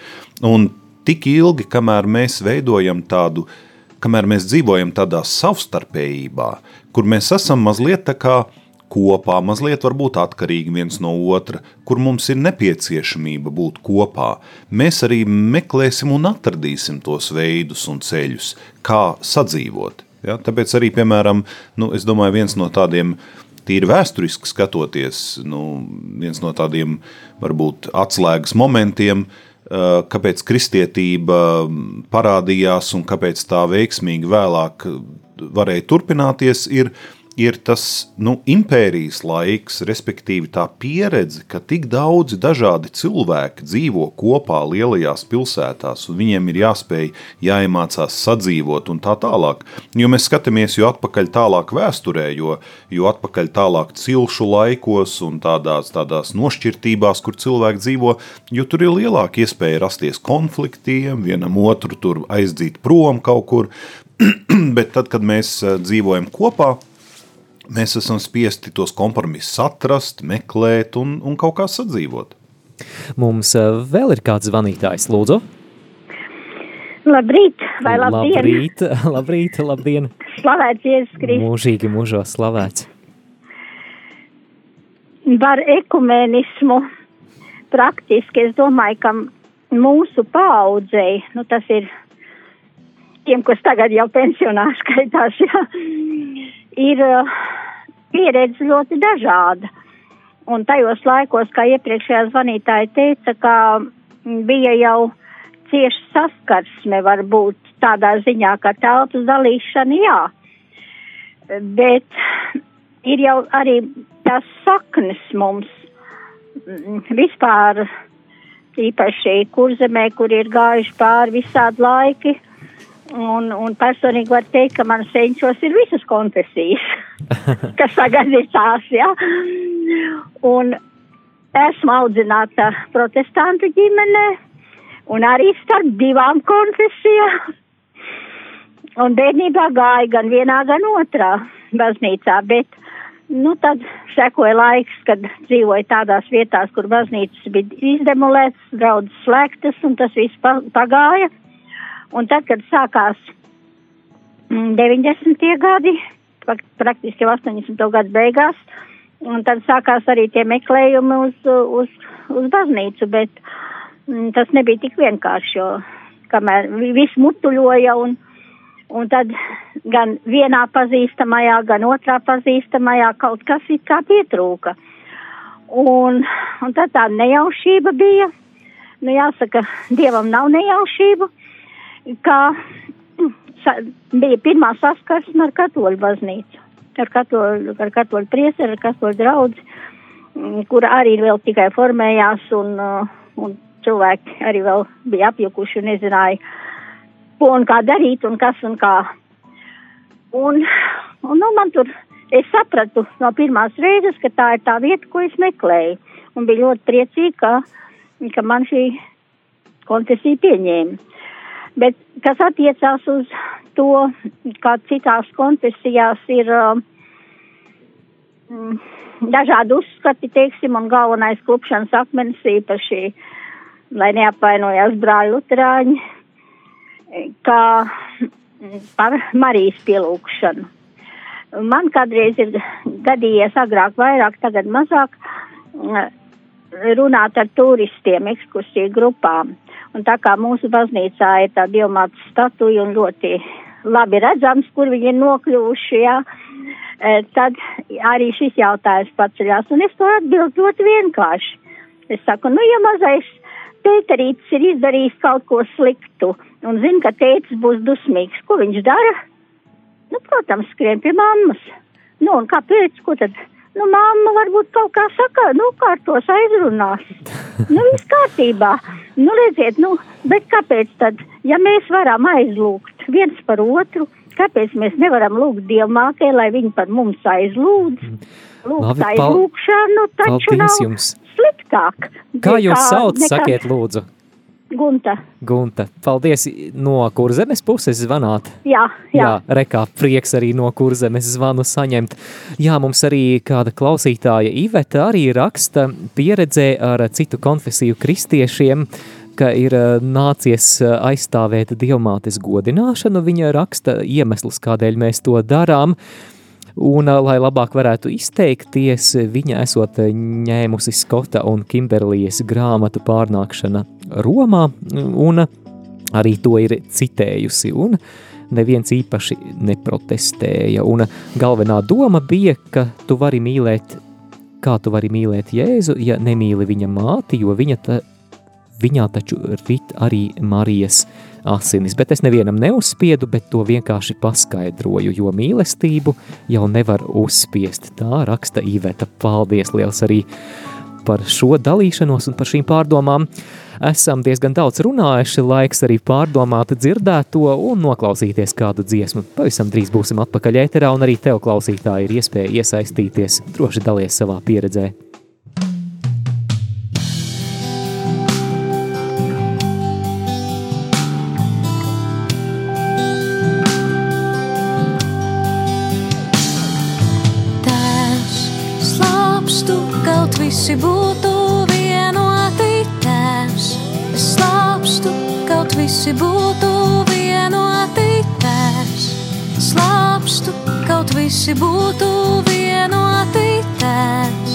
Un tik ilgi, kamēr mēs veidojam tādu, kamēr mēs dzīvojam tādā savstarpējībā, kur mēs esam mazliet tā kā kopā, mazliet varbūt atkarīgi viens no otra, kur mums ir nepieciešamība būt kopā, mēs arī meklēsim un atradīsim tos veidus un ceļus, kā sadzīvot. Ja? Tāpēc arī, piemēram, nu, domāju, viens no tādiem tīri vēsturiski skatoties, nu, viens no tādiem varbūt atslēgas momentiem, kāpēc kristietība parādījās un kāpēc tā veiksmīgi vēlāk varēja turpināties, ir ir tas nu, impērijas laiks, respektīvi tā pieredze, ka tik daudzi dažādi cilvēki dzīvo kopā lielajās pilsētās, un viņiem ir jāspēj, jāiemācās sadzīvot un tā tālāk. Jo mēs skatāmies jau atpakaļ tālāk vēsturē, jo, jo atpakaļ tālāk cilšu laikos un tādās, tādās nošķirtībās, kur cilvēki dzīvo, jo tur ir lielāka iespēja rasties konfliktiem, vienam otru tur aizdzīt prom kaut kur, bet tad, kad mēs eh, dzīvojam kopā, mēs esam spiesti tos kompromisus atrast, meklēt un, un kaut kā sadzīvot. Mums eh, vēl ir kāds zvanītājs, lūdzu. Labrīt, vai labdien? Labrīt, labrīt, labdien. Slavēts Jēzus Kristus. Mūžīgi mūžos slavēts. Par ekumenismu praktiski es domāju, ka mūsu paudzei, nu tas ir tiem, kas tagad jau pensionā skaitās, jā, ir uh, pieredze ļoti dažāda. Un tajos laikos, kā iepriekšējā zvanītāja teica, ka bija jau cieši saskarsme varbūt tādā ziņā, ka telpas dalīšana jā. Bet ir jau arī tās saknes mums vispār, īpaši kurzemē, kur ir gājuši pāri visādi laiki, Un, un personīgi var teikt, ka manas senčos ir visas konfesijas, kas tagad ir tās, jā. Ja? Un esmu audzināta protestantu ģimenē un arī starp divām konfesijām. Un bērnībā gāja gan vienā, gan otrā baznīcā, bet, nu, tad sekoja laiks, kad dzīvoja tādās vietās, kur baznīcas bija izdemolētas, draudzes slēgtas, un tas viss pagāja. Un tad, kad sākās 90. Mm, gadi, praktiski jau 80. gadu beigās. Un tad sākās arī tie meklējumi uz, uz, uz baznīcu, bet mm, tas nebija tik vienkārši, jo kamēr viss mutuļoja un, un tad gan vienā pazīstamajā, gan otrā pazīstamajā kaut kas it kā pietrūka. Un, un tad tā nejaušība bija. Nu, jāsaka, Dievam nav nejaušību, kā sa, bija pirmā saskarsme ar katoļu baznīcu, ar katoļu, ar katoļu prieseri, ar katoļu draudzi, kur arī vēl tikai formējās un, un cilvēki arī vēl bija apjukuši un nezināja, ko un kā darīt un kas un kā. Un, un nu, man tur, es sapratu no pirmās reizes, ka tā ir tā vieta, ko es meklēju. Un bija ļoti priecīga, ka, ka man šī koncesija pieņēma. Bet kas attiecās uz to, kā citās koncesijās ir uh, dažādi uzskati, teiksim, un galvenais klupšanas akmenis īpaši lai neapvainojās brāļi Luterāņi, kā par Marijas pielūgšanu. Man kādreiz ir gadījies agrāk vairāk, tagad mazāk runāt ar turistiem, ekskursiju grupām. Un tā kā mūsu baznīcā ir tā diomāta statuja un ļoti labi redzams, kur viņi ir nokļuvuši, jā, tad arī šis jautājums paceļās. Un es to atbildu ļoti vienkārši. Es saku, nu, ja mazais tēterītis ir izdarījis kaut ko sliktu un zina, ka tētis būs dusmīgs. Ko viņš dara? Nu, protams, skrien pie mammas. Nu, un kāpēc? Ko tad? Nu, mamma varbūt kaut kā saka, nu, kārtos aizrunās. Nu, viss kārtībā. Nu, redziet, nu, bet kāpēc tad, ja mēs varam aizlūgt viens par otru, kāpēc mēs nevaram lūgt Dievmākei, lai viņi par mums aizlūdz? Lūgt aizlūgšanu, taču nav jums. sliktāk. Kā jūs sauc, sakiet lūdzu? Gunta. Gunta, paldies no kurzemes puses zvanāt. Jā, jā. jā rekā, prieks arī no kurzemes zvanu saņemt. Jā, mums arī kāda klausītāja Iveta arī raksta pieredzē ar citu konfesiju kristiešiem, ka ir nācies aizstāvēt dievmātes godināšanu. Viņa raksta iemeslus, kādēļ mēs to darām. Un, lai labāk varētu izteikties, viņa esot ņēmusi Skota un Kimberlijas grāmatu pārnākšana Romā, un arī to ir citējusi, un neviens īpaši neprotestēja. Un galvenā doma bija, ka tu vari mīlēt, kā tu vari mīlēt Jēzu, ja nemīli viņa māti, jo viņa, ta, viņā taču rit arī Marijas asinis, bet es nevienam neuzspiedu, bet to vienkārši paskaidroju, jo mīlestību jau nevar uzspiest. Tā raksta Iveta. Paldies liels arī par šo dalīšanos un par šīm pārdomām. Esam diezgan daudz runājuši, laiks arī pārdomāt dzirdēto un noklausīties kādu dziesmu. Pavisam drīz būsim atpakaļ ēterā un arī tev klausītāji ir iespēja iesaistīties. Droši dalies savā pieredzē. Visi būtu vienoti tēvs. Es slāpstu, kaut visi būtu vienoti tēvs. Slāpstu, kaut visi būtu vienoti tēvs.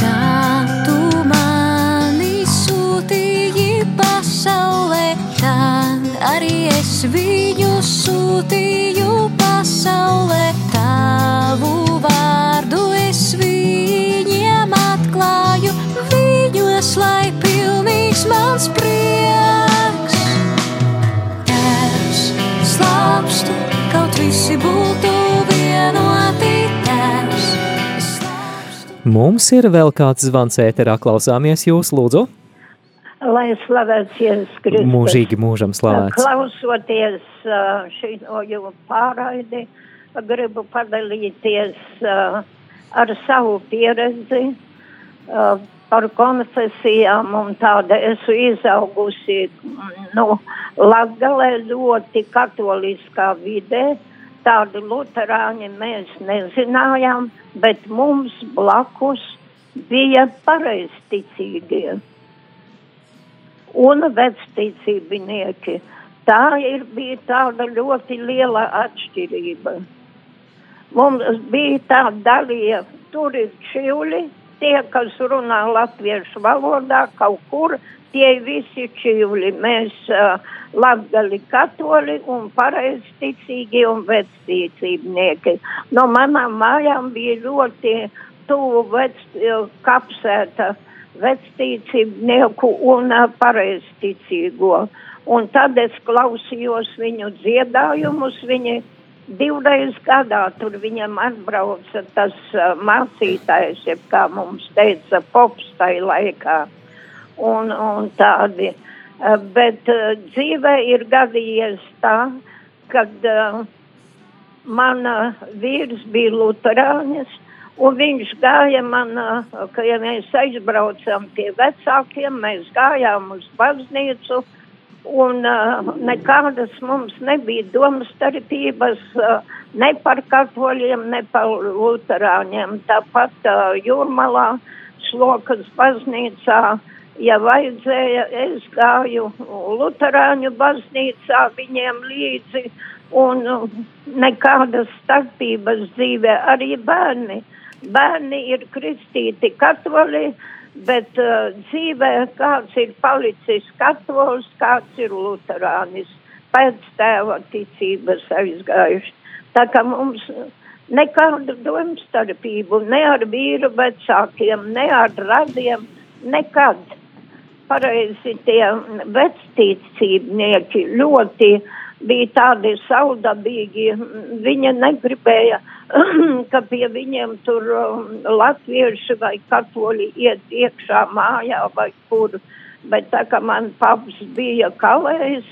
Kā tu mani sūtīji pasaulē, tā arī es viņu sūtīju visi būtu vienoti tēvs. Mums ir vēl kāds zvans ēterā, klausāmies jūs, lūdzu. Lai slavēts Jēzus Kristus. Mūžīgi mūžam slavēts. Klausoties šo pārraidi, uh, gribu padalīties ar savu pieredzi par konfesijām un tāda esmu izaugusi nu, Latgalē ļoti katoliskā vidē. Tādu luterāņi mēs nezinājām, bet mums blakus bija pareizticīgie un vecticībnieki. tā ir, bija tāda ļoti liela atšķirība. Mums bija tā dalīja, tur ir čivli, tie, kas runā latviešu valodā kaut kur, tie visi čivli. Mēs uh, latgali katoļi un pareizticīgi un vectīcībnieki. No manām mājām bija ļoti tuvu vec, kapsēta vectīcībnieku un uh, pareizticīgo. Un tad es klausījos viņu dziedājumus, viņi divreiz gadā tur viņam atbrauca tas uh, mācītājs, jeb kā mums teica, pops tai laikā. Un, un tādi. Uh, bet uh, dzīvē ir gadījies tā, kad uh, mana vīrs bija luterānis, un viņš gāja man, ka ja mēs aizbraucam pie vecākiem, mēs gājām uz baznīcu, un nekādas mums nebija domstarpības ne par katoļiem, ne par luterāņiem. Tāpat jūrmalā, slokas baznīcā, ja vajadzēja, es gāju luterāņu baznīcā viņiem līdzi, un uh, nekādas starpības dzīvē arī bērni. Bērni ir kristīti katoļi, bet uh, dzīvē kāds ir palicis katolis, kāds ir luterānis, pēc tēva ticības aizgājuši. Tā kā mums nekādu domstarpību ne ar vīru vecākiem, ne ar radiem, nekad. Pareizi tie vectīcībnieki ļoti bija tādi saudabīgi, viņa negribēja ka pie viņiem tur um, latvieši vai katoļi iet iekšā mājā vai kur. Bet tā kā man paps bija kalējis,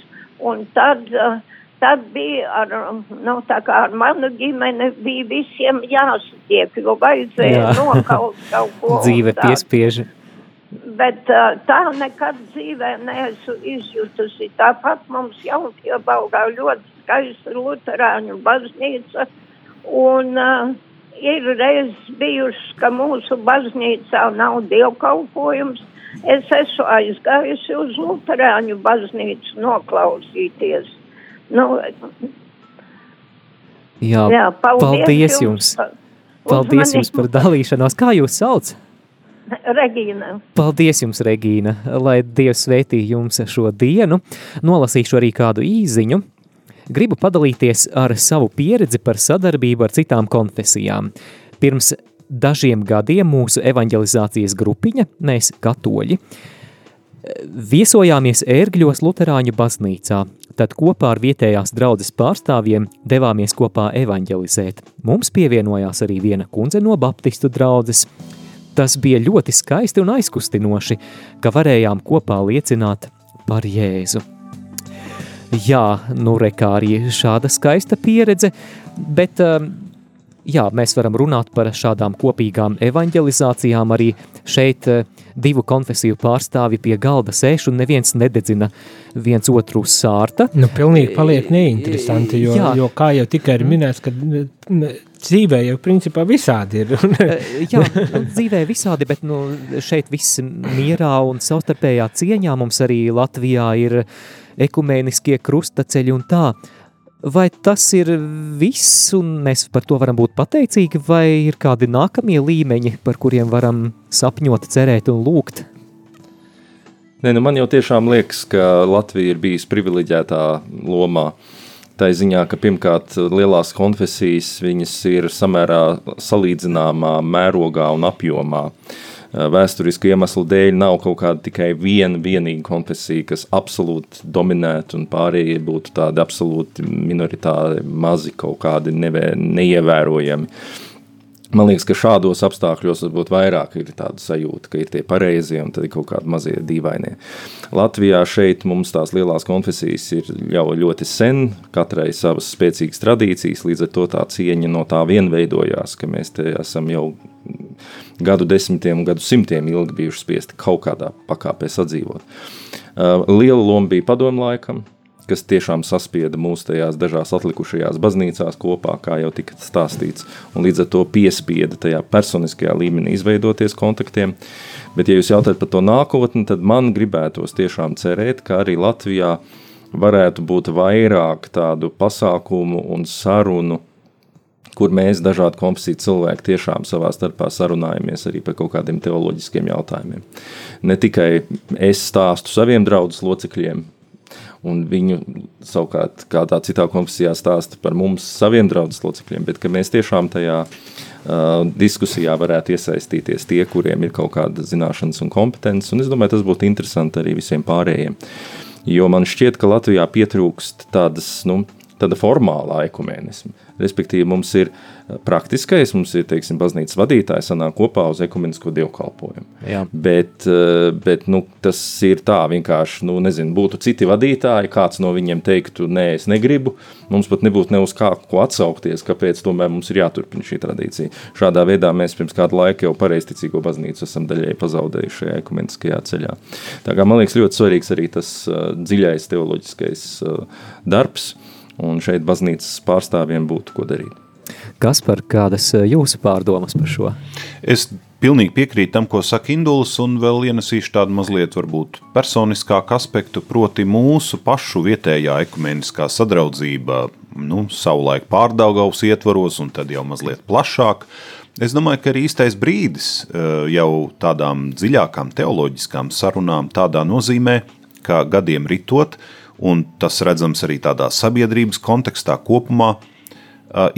un tad, uh, tad bija ar, nu, tā kā ar manu ģimeni bija visiem jāsatiek, jo vajadzēja Jā. nokaut kaut ko. Dzīve piespiež. Bet uh, tā nekad dzīvē neesmu izjutusi. Tāpat mums jau piebaugā ļoti skaista luterāņu baznīca. Un uh, ir reizes bijušas, ka mūsu baznīcā nav dievkalpojums. Es esmu aizgājusi uz Lutāņu baznīcu noklausīties. Nu, jā, jā, paldies, paldies jums! Paldies jums par dalīšanos. Kā jūs sauc? Regīna. Paldies jums, Regīna, lai Dievs svētī jums šo dienu. Nolasīšu arī kādu īziņu gribu padalīties ar savu pieredzi par sadarbību ar citām konfesijām. Pirms dažiem gadiem mūsu evanģelizācijas grupiņa, mēs katoļi, viesojāmies ērgļos Luterāņu baznīcā, tad kopā ar vietējās draudzes pārstāvjiem devāmies kopā evanģelizēt. Mums pievienojās arī viena kundze no baptistu draudzes. Tas bija ļoti skaisti un aizkustinoši, ka varējām kopā liecināt par Jēzu. Jā, nu rekā arī šāda skaista pieredze, bet um, jā, mēs varam runāt par šādām kopīgām evanģelizācijām arī šeit uh, divu konfesiju pārstāvi pie galda sēž un neviens nededzina viens otru sārta. Nu, pilnīgi paliek neinteresanti, jo, jā. jo kā jau tikai ir minēts, ka dzīvē jau principā visādi ir. jā, nu, dzīvē visādi, bet nu, šeit viss mierā un savstarpējā cieņā mums arī Latvijā ir uh, ekumēniskie krustaceļi un tā. Vai tas ir viss, un mēs par to varam būt pateicīgi, vai ir kādi nākamie līmeņi, par kuriem varam sapņot, cerēt un lūgt? Nē, nu man jau tiešām liekas, ka Latvija ir bijusi privileģētā lomā. Tā ziņā, ka pirmkārt lielās konfesijas ir samērā salīdzināmā mērogā un apjomā. Uh, vēsturisku iemeslu dēļ nav kaut kāda tikai viena vienīga konfesija, kas absolūti dominētu un pārējie būtu tādi absolūti minoritāri, mazi kaut kādi nevē, neievērojami. Man liekas, ka šādos apstākļos varbūt vairāk ir tāda sajūta, ka ir tie pareizie un tad ir kaut kādi mazie dīvainie. Latvijā šeit mums tās lielās konfesijas ir jau ļoti sen, katrai savas spēcīgas tradīcijas, līdz ar to tā cieņa no tā vien veidojās, ka mēs te esam jau gadu desmitiem gadu simtiem ilgi bijuši spiesti kaut kādā pakāpē sadzīvot. Uh, liela loma bija padomu laikam, kas tiešām saspieda mūsu tajās dažās atlikušajās baznīcās kopā, kā jau tika stāstīts, un līdz ar to piespieda tajā personiskajā līmenī izveidoties kontaktiem. Bet, ja jūs jautājat par to nākotni, tad man gribētos tiešām cerēt, ka arī Latvijā varētu būt vairāk tādu pasākumu un sarunu, kur mēs dažādi konfesiju cilvēki tiešām savā starpā sarunājamies arī par kaut kādiem teoloģiskiem jautājumiem. Ne tikai es stāstu saviem draugus locekļiem, un viņu savukārt kādā citā konfesijā stāsta par mums saviem draugus locekļiem, bet mēs tiešām tajā uh, diskusijā varētu iesaistīties tie, kuriem ir kaut kāda zināšanas un kompetences, un es domāju, tas būtu interesanti arī visiem pārējiem. Jo man šķiet, ka Latvijā pietrūkst tādas, nu, tāda formāla ekumēnisma. Respektīvi, mums ir eh, praktiskais, mums ir, teiksim, baznīcas vadītājs sanāk kopā uz ekumenisko dievkalpojumu. Jā. Bet, eh, bet nu, tas ir tā vienkārši, nu, nezinu, būtu citi vadītāji, kāds no viņiem teiktu, nē, es negribu, mums pat nebūtu ne uz kā ko atsaukties, kāpēc tomēr mums ir jāturpina šī tradīcija. Šādā veidā mēs pirms kādu laiku jau pareizticīgo baznīcu esam daļai pazaudējuši šajā ekumeniskajā ceļā. Tā kā man liekas ļoti svarīgs arī tas uh, dziļais teoloģiskais uh, darbs, un šeit baznīcas pārstāvjiem būtu ko darīt. Kas par kādas eh, jūsu pārdomas par šo? Es pilnīgi piekrītu tam, ko saka Induls, un vēl ienesīšu tādu mazliet varbūt personiskāku aspektu, proti mūsu pašu vietējā ekumeniskā sadraudzība, nu, savulaik pārdaugavs ietvaros, un tad jau mazliet plašāk. Es domāju, ka ir īstais brīdis eh, jau tādām dziļākām teoloģiskām sarunām tādā nozīmē, ka gadiem ritot, un tas redzams arī tādā sabiedrības kontekstā kopumā,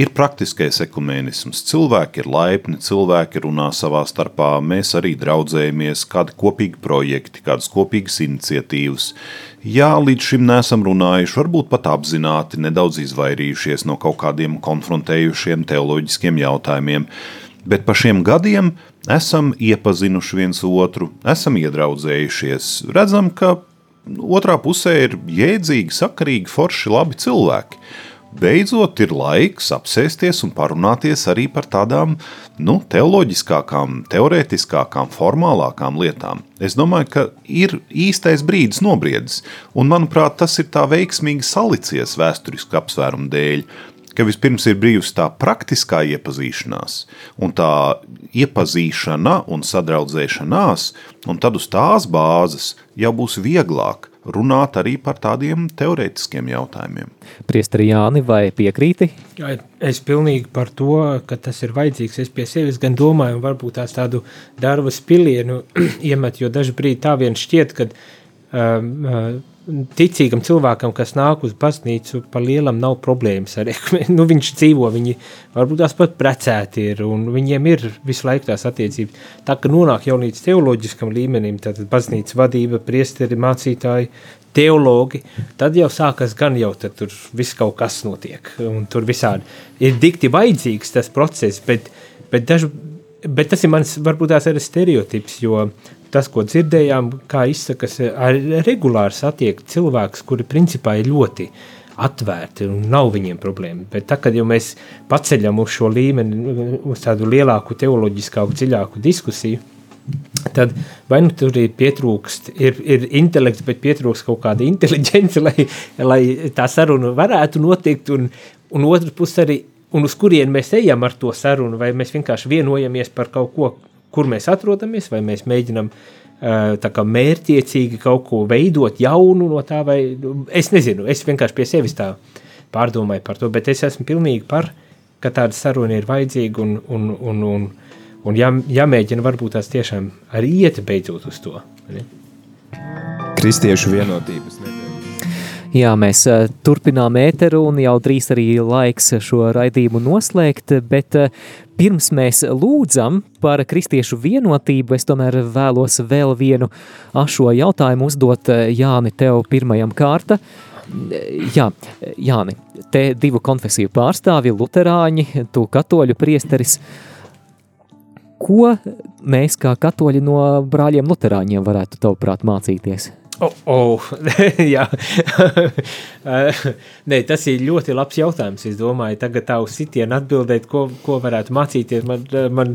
ir praktiskais ekumēnisms. Cilvēki ir laipni, cilvēki runā savā starpā, mēs arī draudzējamies, kādi kopīgi projekti, kādas kopīgas iniciatīvas. Jā, līdz šim neesam runājuši, varbūt pat apzināti nedaudz izvairījušies no kaut kādiem konfrontējušiem teoloģiskiem jautājumiem, bet pa šiem gadiem esam iepazinuši viens otru, esam iedraudzējušies, redzam, ka otrā pusē ir jēdzīgi, sakarīgi, forši, labi cilvēki beidzot ir laiks apsēsties un parunāties arī par tādām nu, teoloģiskākām, teorētiskākām, formālākām lietām. Es domāju, ka ir īstais brīdis nobriedis, un manuprāt, tas ir tā veiksmīgi salicies vēsturisku apsvērumu dēļ, ka vispirms ir bijusi tā praktiskā iepazīšanās, un tā iepazīšana un sadraudzēšanās, un tad uz tās bāzes jau būs vieglāk runāt arī par tādiem teorētiskiem jautājumiem. Priesteri Jāni, vai piekrīti? Jā, es pilnīgi par to, ka tas ir vajadzīgs. Es pie sevis gan domāju, un varbūt tās tādu darba spilienu iemet, jo daži brīdi tā vien šķiet, ka um, uh, ticīgam cilvēkam, kas nāk uz baznīcu, par lielam nav problēmas ar nu, viņš dzīvo, viņi varbūt tās pat precēti ir, un viņiem ir visu laiku tās attiecības. Tā, ka nonāk jau līdz teoloģiskam līmenim, tad baznīcas vadība, priesteri, mācītāji, teologi, tad jau sākas gan jau, tad tur viss kaut kas notiek, un tur visādi ir dikti vajadzīgs tas process, bet, bet dažu, bet tas ir mans, varbūt tās ir stereotips, jo tas, ko dzirdējām, kā izsakas, regulāri satiek cilvēks, kuri principā ir ļoti atvērti un nav viņiem problēma. Bet tā, kad jau mēs paceļam uz šo līmeni, uz tādu lielāku teoloģiskāku, dziļāku diskusiju, tad vai nu tur ir pietrūkst, ir, ir intelekts, bet pietrūkst kaut kāda inteliģence, lai, lai tā saruna varētu notikt, un, un otrs puses arī, un uz kurien mēs ejam ar to sarunu, vai mēs vienkārši vienojamies par kaut ko, kur mēs atrodamies, vai mēs mēģinam tā kā mērķiecīgi kaut ko veidot jaunu no tā, vai es nezinu, es vienkārši pie sevis tā pārdomāju par to, bet es esmu pilnīgi par, ka tāda saruna ir vajadzīga un, un, un, un, un jā, jāmēģina varbūt tās tiešām arī iet beidzot uz to. Ne? Kristiešu vienotības nedēļa. Jā, mēs uh, turpinām ēteru un jau drīz arī laiks šo raidījumu noslēgt, bet uh, pirms mēs lūdzam par kristiešu vienotību, es tomēr vēlos vēl vienu ašo jautājumu uzdot uh, Jāni tev pirmajam kārta. Jā, Jāni, te divu konfesiju pārstāvi, luterāņi, tu katoļu priesteris. Ko mēs kā katoļi no brāļiem luterāņiem varētu tavuprāt mācīties? Oh, oh. jā, Nē, tas ir ļoti labs jautājums. Es domāju, tagad tā uz sitienu atbildēt, ko, ko varētu mācīties. Man, man,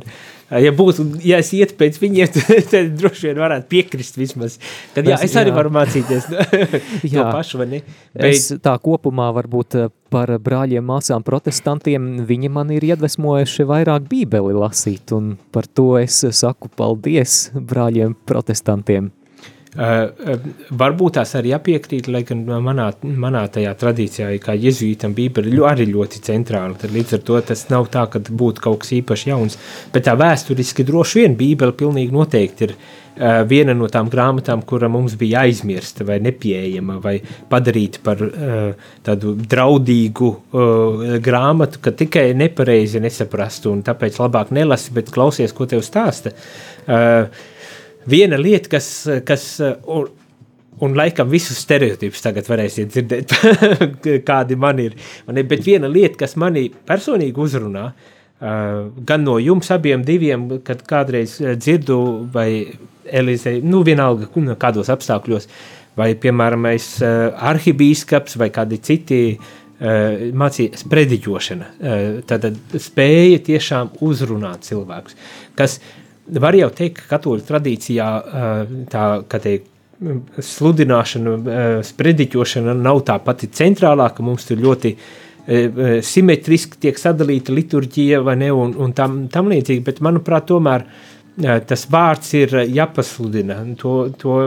ja būtu, ja es ietu pēc viņiem, tad droši vien varētu piekrist vismaz. Tad jā, es arī jā. varu mācīties to pašu? Bet... Es tā kopumā varbūt eh, par brāļiem māsām protestantiem, viņi man ir iedvesmojuši vairāk bībeli lasīt, un par to es saku paldies brāļiem protestantiem. Uh, varbūt tās arī jāpiekrīt, lai gan manā, manā tajā tradīcijā, kā jezuītam, Bībele arī ļoti centrāla. Tad līdz ar to tas nav tā, ka būtu kaut kas īpaši jauns. Bet tā vēsturiski droši vien Bībele pilnīgi noteikti ir uh, viena no tām grāmatām, kura mums bija aizmirsta vai nepieejama, vai padarīta par uh, tādu draudīgu grāmatu, ka tikai nepareizi nesaprastu, un tāpēc labāk nelasi, bet klausies, ko tev stāsta. Uh, viena lieta, kas, kas un, un laikam visus stereotipus tagad varēsiet dzirdēt, kādi man ir. Man ir. Bet viena lieta, kas manī personīgi uzrunā, uh, gan no jums abiem diviem, kad kādreiz dzirdu vai Elizei, nu vienalga kādos apstākļos, vai piemēram es uh, arhibīskaps vai kādi citi uh, mācīja sprediķošana. Uh, tad spēja tiešām uzrunāt cilvēkus, kas uh, var jau teikt, ka katoļu tradīcijā tā, kā teikt, sludināšana, sprediķošana nav tā pati centrālākā, mums tur ļoti simetriski tiek sadalīta liturģija vai ne, un, un tam, tam līdzīgi, bet manuprāt, tomēr tas vārds ir jāpasludina, to, to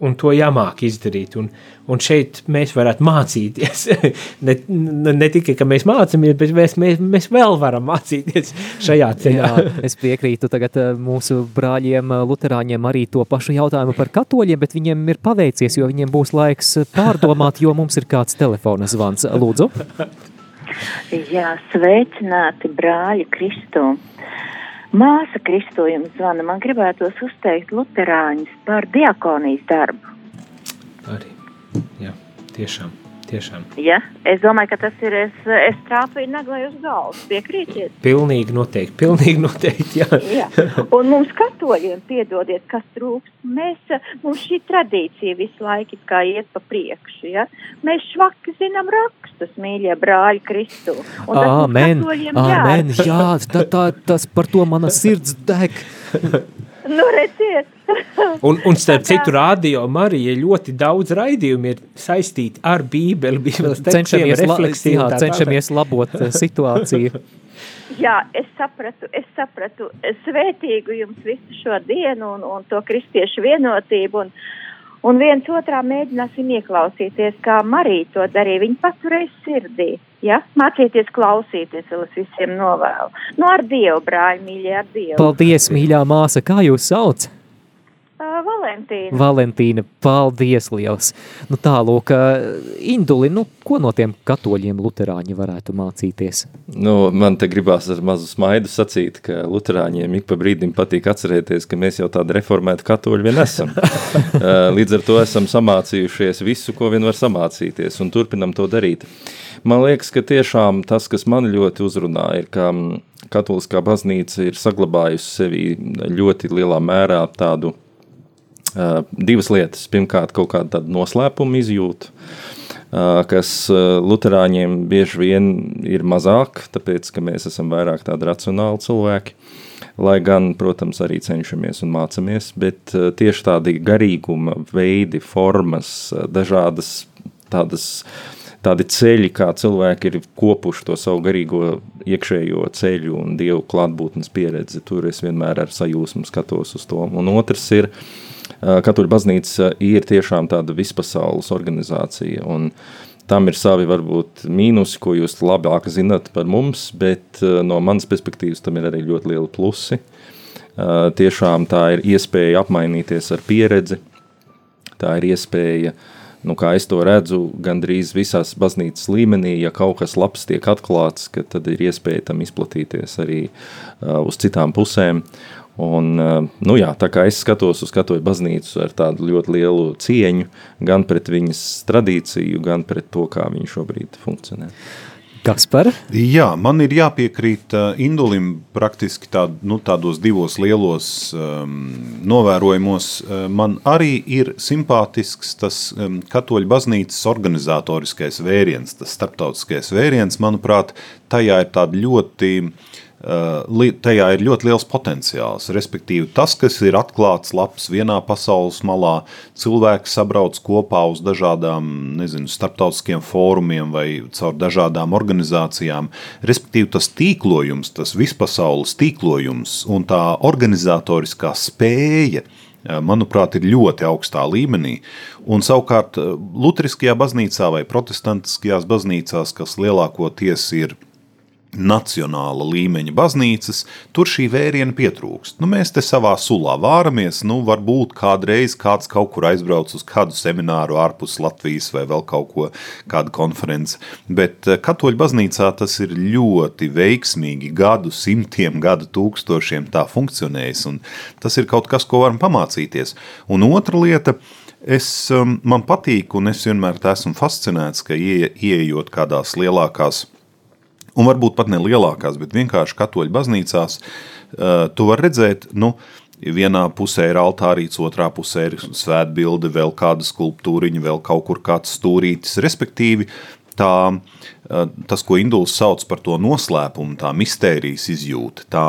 un to jāmāk izdarīt. Un, un šeit mēs varētu mācīties. ne, ne, ne tikai, ka mēs mācāmies, bet mēs, mēs, mēs vēl varam mācīties šajā ceļā. Jā, es piekrītu tagad eh, mūsu brāļiem, eh, luterāņiem arī to pašu jautājumu par katoļiem, bet viņiem ir paveicies, jo viņiem būs laiks pārdomāt, jo mums ir kāds telefona zvans. Lūdzu! Jā, sveicināti brāļi Kristu! Māsa Kristojums zvana, man gribētos uzteikt luterāņus par diakonijas darbu. Arī, tiešām. Tiešām. Ja? Es domāju, ka tas ir. Es, es trāpīju naglai uz galvas. Piekrītiet? Pilnīgi noteikti. Pilnīgi noteikti jā. jā. Un mums, katoļiem, piedodiet, kas trūkst. Mēs, mums šī tradīcija visu laiku kā iet pa priekšu. Ja? Mēs švaki zinām rakstus, mīļie brāļi Kristu. Āmen. Āmen. Jā, tā, tā, tas par to mana sirds deg. nu, redziet. un, un starp citu, radio Marija ļoti daudz raidījumu ir saistīti ar Bībeli, Bībeles tekstiem, refleksiju. Jā, cenšamies labot eh, situāciju. Jā, es sapratu, es sapratu svētīgu jums visu šo dienu un, un to kristiešu vienotību. Un, un viens otrā mēģināsim ieklausīties, kā Marija to darīja. Viņa paturēja sirdī. Ja? Mācieties klausīties, vēl es visiem novēlu. Nu, ar Dievu, brāļi, mīļie, ar Dievu. Paldies, mīļā māsa, kā jūs sauc? Valentīna. Valentīna, paldies liels. Nu tālūk, Induli, nu, ko no tiem katoļiem luterāņi varētu mācīties? Nu, man te gribās ar mazu smaidu sacīt, ka luterāņiem ik pa brīdim patīk atcerēties, ka mēs jau tādi reformēti katoļi vien esam. Līdz ar to esam samācījušies visu, ko vien var samācīties un turpinam to darīt. Man liekas, ka tiešām tas, kas man ļoti uzrunā, ir, ka katoliskā baznīca ir saglabājusi sevi ļoti lielā mērā tādu Uh, divas lietas. Pirmkārt, kaut kāda noslēpuma izjūta, kas Lutāņiem bieži vien ir mazāk, tāpēc ka mēs esam vairāk tādi racionāli cilvēki. Lai gan, protams, arī cenšamies un mācāmies, bet tieši tādi garīguma veidi, formas, dažādas tādas tādi ceļi, kā cilvēki ir kopuši to savu garīgo iekšējo ceļu un dievu klātbūtnes pieredzi. Tur es vienmēr ar sajūsmu skatos uz to. Un otrs ir uh, Katoļu baznīca ir tiešām tāda vispasaules organizācija, un tam ir savi varbūt mīnusi, ko jūs labāk zinat par mums, bet no manas perspektīvas tam ir arī ļoti lieli plusi. Tiešām tā ir iespēja apmainīties ar pieredzi, tā ir iespēja, nu, kā es to redzu, gandrīz visās baznīcas līmenī, ja kaut kas labs tiek atklāts, tad ir iespēja tam izplatīties arī uh, uz citām pusēm. Un, eh, nu jā, tā kā es skatos uz katoļu baznīcu ar tādu ļoti lielu cieņu, gan pret viņas tradīciju, gan pret to, kā viņa šobrīd funkcionē. Kaspar? Jā, man ir jāpiekrīt uh, Indulim praktiski tā, nu, tādos divos lielos um, novērojumos. Uh, man arī ir simpātisks tas um, katoļu baznīcas organizatoriskais vēriens, tas starptautiskais vēriens, manuprāt, tajā ir tāda ļoti uh, Eh, tajā ir ļoti liels potenciāls. Respektīvi, tas, kas ir atklāts labs vienā pasaules malā, cilvēki sabrauc kopā uz dažādām nezinu, starptautiskiem fórumiem vai caur dažādām organizācijām. Respektīvi, tas tīklojums, tas vispasaules tīklojums un tā organizatoriskā spēja manuprāt, ir ļoti augstā līmenī. Un savukārt Lutheriskajā baznīcā vai protestantiskajās baznīcās, kas lielākoties ir nacionāla līmeņa baznīcas, tur šī vēriena pietrūkst. Nu, mēs te savā sulā vāramies, nu, varbūt kādreiz kāds kaut kur aizbrauc uz kādu semināru ārpus Latvijas vai vēl kaut ko, kādu konferenci, bet eh, katoļu baznīcā tas ir ļoti veiksmīgi gadu simtiem, gadu tūkstošiem tā funkcionējis, un tas ir kaut kas, ko varam pamācīties. Un otra lieta, Es, um, man patīk, un es vienmēr esmu fascinēts, ka ie, ieejot kādās lielākās un varbūt pat ne lielākās, bet vienkārši katoļu baznīcās, uh, tu vari redzēt, nu, vienā pusē ir altārīts, otrā pusē ir svētbilde, vēl kāda skulptūriņa, vēl kaut kur kāds stūrītis, respektīvi, tā, uh, tas, ko Induls sauc par to noslēpumu, tā mistērijas izjūta, tā,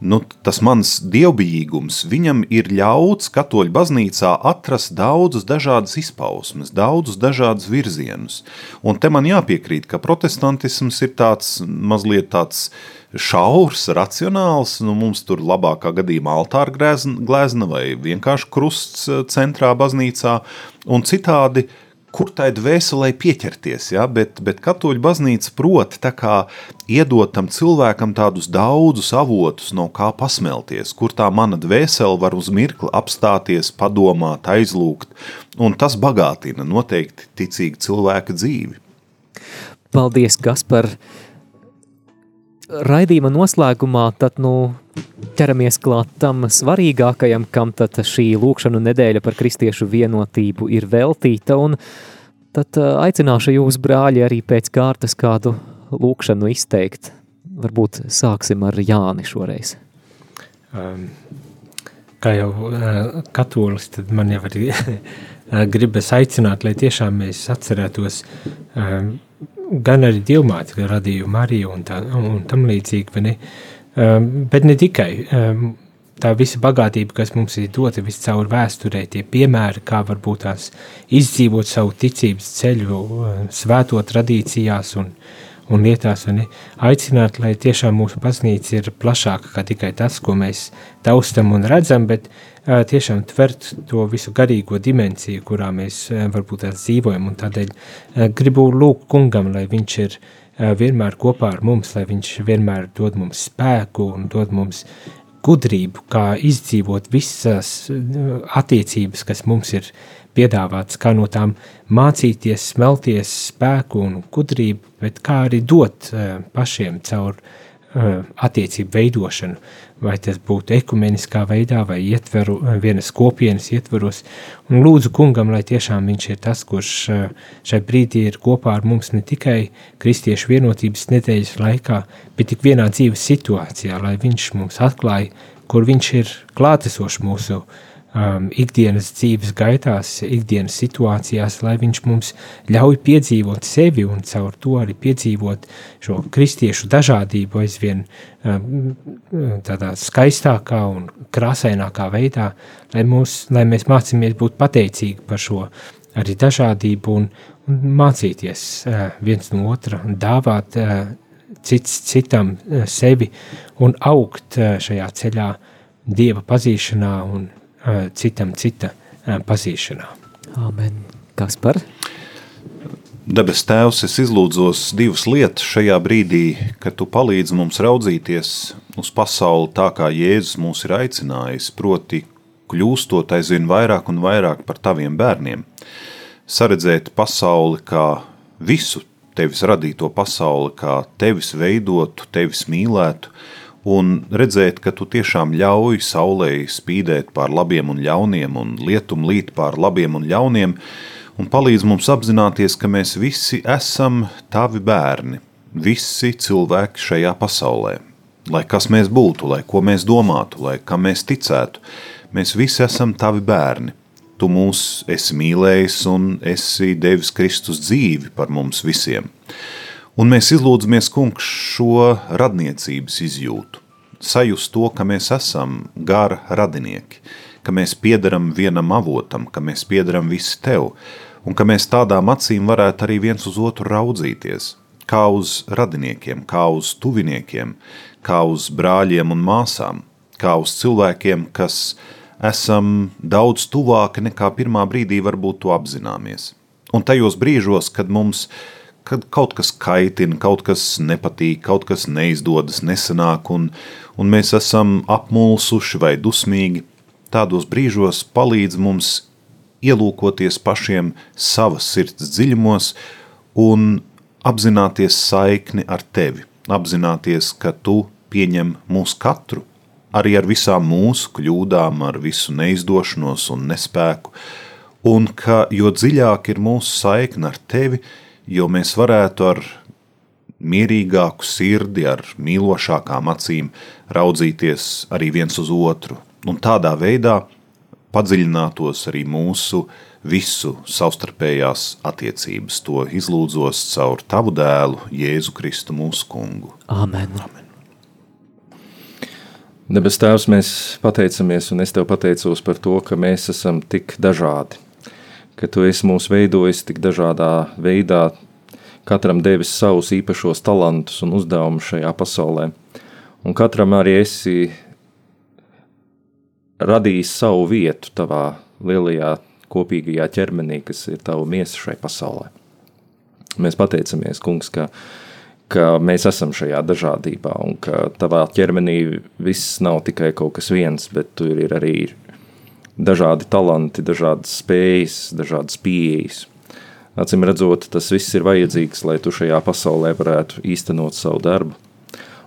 nu, tas mans dievbijīgums, viņam ir ļauts katoļu baznīcā atrast daudzus dažādas izpausmes, daudzus dažādus virzienus. Un te man jāpiekrīt, ka protestantisms ir tāds mazliet tāds šaurs, racionāls, nu mums tur labākā gadījumā altāra glezna vai vienkārši krusts eh, centrā baznīcā, un citādi kur tai dvēselē pieķerties, ja? bet, bet katoļu baznīca prot iedot tam cilvēkam tādus daudzus avotus, no kā pasmelties, kur tā mana dvēsele var uz mirkli apstāties, padomāt, aizlūgt, un tas bagātina noteikti ticīgu cilvēka dzīvi. Paldies, Kaspar! Raidījuma noslēgumā tad, nu, ķeramies klāt tam svarīgākajam, kam tad šī lūkšanu nedēļa par kristiešu vienotību ir veltīta, un tad aicināšu jūs, brāļi, arī pēc kārtas kādu lūkšanu izteikt. Varbūt sāksim ar Jāni šoreiz. Um, kā jau uh, katolis, tad man jau arī gribas aicināt, lai tiešām mēs atcerētos um, gan arī dievmāte radīju Mariju un, tā, un tam līdzīgi, ne? Um, bet ne tikai. Um, tā visa bagātība, kas mums ir dota viscaur vēsturē, tie piemēri, kā varbūt tās izdzīvot savu ticības ceļu, uh, svēto tradīcijās un, un lietās, un aicināt, lai tiešām mūsu baznīca ir plašāka kā tikai tas, ko mēs taustam un redzam, bet uh, tiešām tvert to visu garīgo dimensiju, kurā mēs uh, varbūt tās dzīvojam, un tādēļ uh, gribu lūgt kungam, lai viņš ir uh, vienmēr kopā ar mums, lai viņš vienmēr dod mums spēku un dod mums gudrību, kā izdzīvot visas attiecības, kas mums ir piedāvāts, kā no tām mācīties, smelties spēku un gudrību, bet kā arī dot uh, pašiem caur uh, attiecību veidošanu, vai tas būtu ekumeniskā veidā, vai ietveru, vienas kopienas ietveros, un lūdzu kungam, lai tiešām viņš ir tas, kurš šai brīdī ir kopā ar mums ne tikai kristiešu vienotības nedēļas laikā, bet tik vienā dzīves situācijā, lai viņš mums atklāja, kur viņš ir klātesošs mūsu uh, um, ikdienas dzīves gaitās, ikdienas situācijās, lai viņš mums ļauj piedzīvot sevi un caur to arī piedzīvot šo kristiešu dažādību aizvien um, tādā skaistākā un krāsainākā veidā, lai, mūs, lai mēs mācāmies būt pateicīgi par šo arī dažādību un, un mācīties uh, viens no otra un dāvāt uh, cits citam uh, sevi un augt uh, šajā ceļā Dieva pazīšanā un citam cita pazīšanā. Amen. Kas par? Debes Tēvs, es izlūdzos divas lietas šajā brīdī, kad Tu palīdzi mums raudzīties uz pasauli tā, kā Jēzus mūs ir aicinājis, proti kļūstot aizvien vairāk un vairāk par Taviem bērniem. Saredzēt pasauli kā visu Tevis radīto pasauli, kā Tevis veidotu, Tevis mīlētu, un redzēt, ka tu tiešām ļauj saulē spīdēt pār labiem un ļauniem, un lietum līt pār labiem un ļauniem, un palīdz mums apzināties, ka mēs visi esam tavi bērni, visi cilvēki šajā pasaulē. Lai kas mēs būtu, lai ko mēs domātu, lai kam mēs ticētu, mēs visi esam tavi bērni. Tu mūs esi mīlējis un esi devis Kristus dzīvi par mums visiem. Un mēs izlūdzamies, kungs, šo radniecības izjūtu, sajust to, ka mēs esam gara radinieki, ka mēs piedaram vienam avotam, ka mēs piedaram visi tev, un ka mēs tādām acīm varētu arī viens uz otru raudzīties, kā uz radiniekiem, kā uz tuviniekiem, kā uz brāļiem un māsām, kā uz cilvēkiem, kas esam daudz tuvāki nekā pirmā brīdī varbūt to apzināmies. Un tajos brīžos, kad mums kad kaut kas kaitina, kaut kas nepatīk, kaut kas neizdodas, nesanāk, un, un mēs esam apmulsuši vai dusmīgi, tādos brīžos palīdz mums ielūkoties pašiem savas sirds dziļumos un apzināties saikni ar tevi, apzināties, ka tu pieņem mūs katru, arī ar visām mūsu kļūdām, ar visu neizdošanos un nespēku, un ka jo dziļāk ir mūsu saikne ar tevi, jo mēs varētu ar mierīgāku sirdi, ar mīlošākām acīm raudzīties arī viens uz otru. Un tādā veidā padziļinātos arī mūsu visu savstarpējās attiecības. To izlūdzos caur tavu dēlu, Jēzu Kristu, mūsu kungu. Amen. Amen. Debes Tēvs, mēs pateicamies, un es Tev pateicos par to, ka mēs esam tik dažādi, ka Tu esi mūs veidojis tik dažādā veidā, katram devis savus īpašos talantus un uzdevumus šajā pasaulē, un katram arī esi radījis savu vietu Tavā lielajā kopīgajā ķermenī, kas ir Tava miesa šai pasaulē. Mēs pateicamies, Kungs, ka ka mēs esam šajā dažādībā un ka tavā ķermenī viss nav tikai kaut kas viens, bet tur ir arī dažādi talanti, dažādas spējas, dažādas pieejas. Acīm redzot, tas viss ir vajadzīgs, lai tu šajā pasaulē varētu īstenot savu darbu.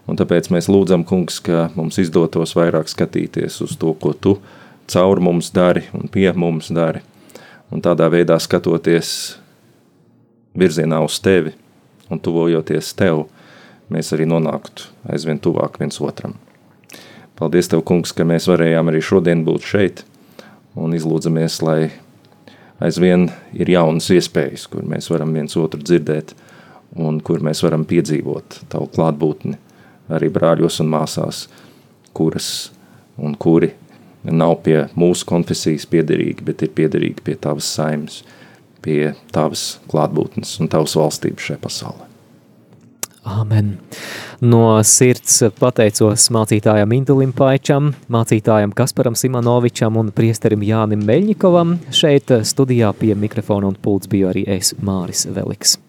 Un tāpēc mēs lūdzam, kungs, ka mums izdotos vairāk skatīties uz to, ko tu caur mums dari un pie mums dari. Un tādā veidā skatoties virzienā uz tevi, un tuvojoties tev, mēs arī nonāktu aizvien tuvāk viens otram. Paldies, Tev, Kungs, ka mēs varējām arī šodien būt šeit un izlūdzamies, lai aizvien ir jaunas iespējas, kur mēs varam viens otru dzirdēt un kur mēs varam piedzīvot Tavu klātbūtni arī brāļos un māsās, kuras un kuri nav pie mūsu konfesijas piederīgi, bet ir piederīgi pie Tavas saimes pie tavas klātbūtnes un tavas valstības šajā pasaulē. Amen. No sirds pateicos mācītājam Indulim Paičam, mācītājam Kasparam Simonovičam un priesterim Jānim Meļņikovam. Šeit studijā pie mikrofona un pults biju arī es, Māris Veliks.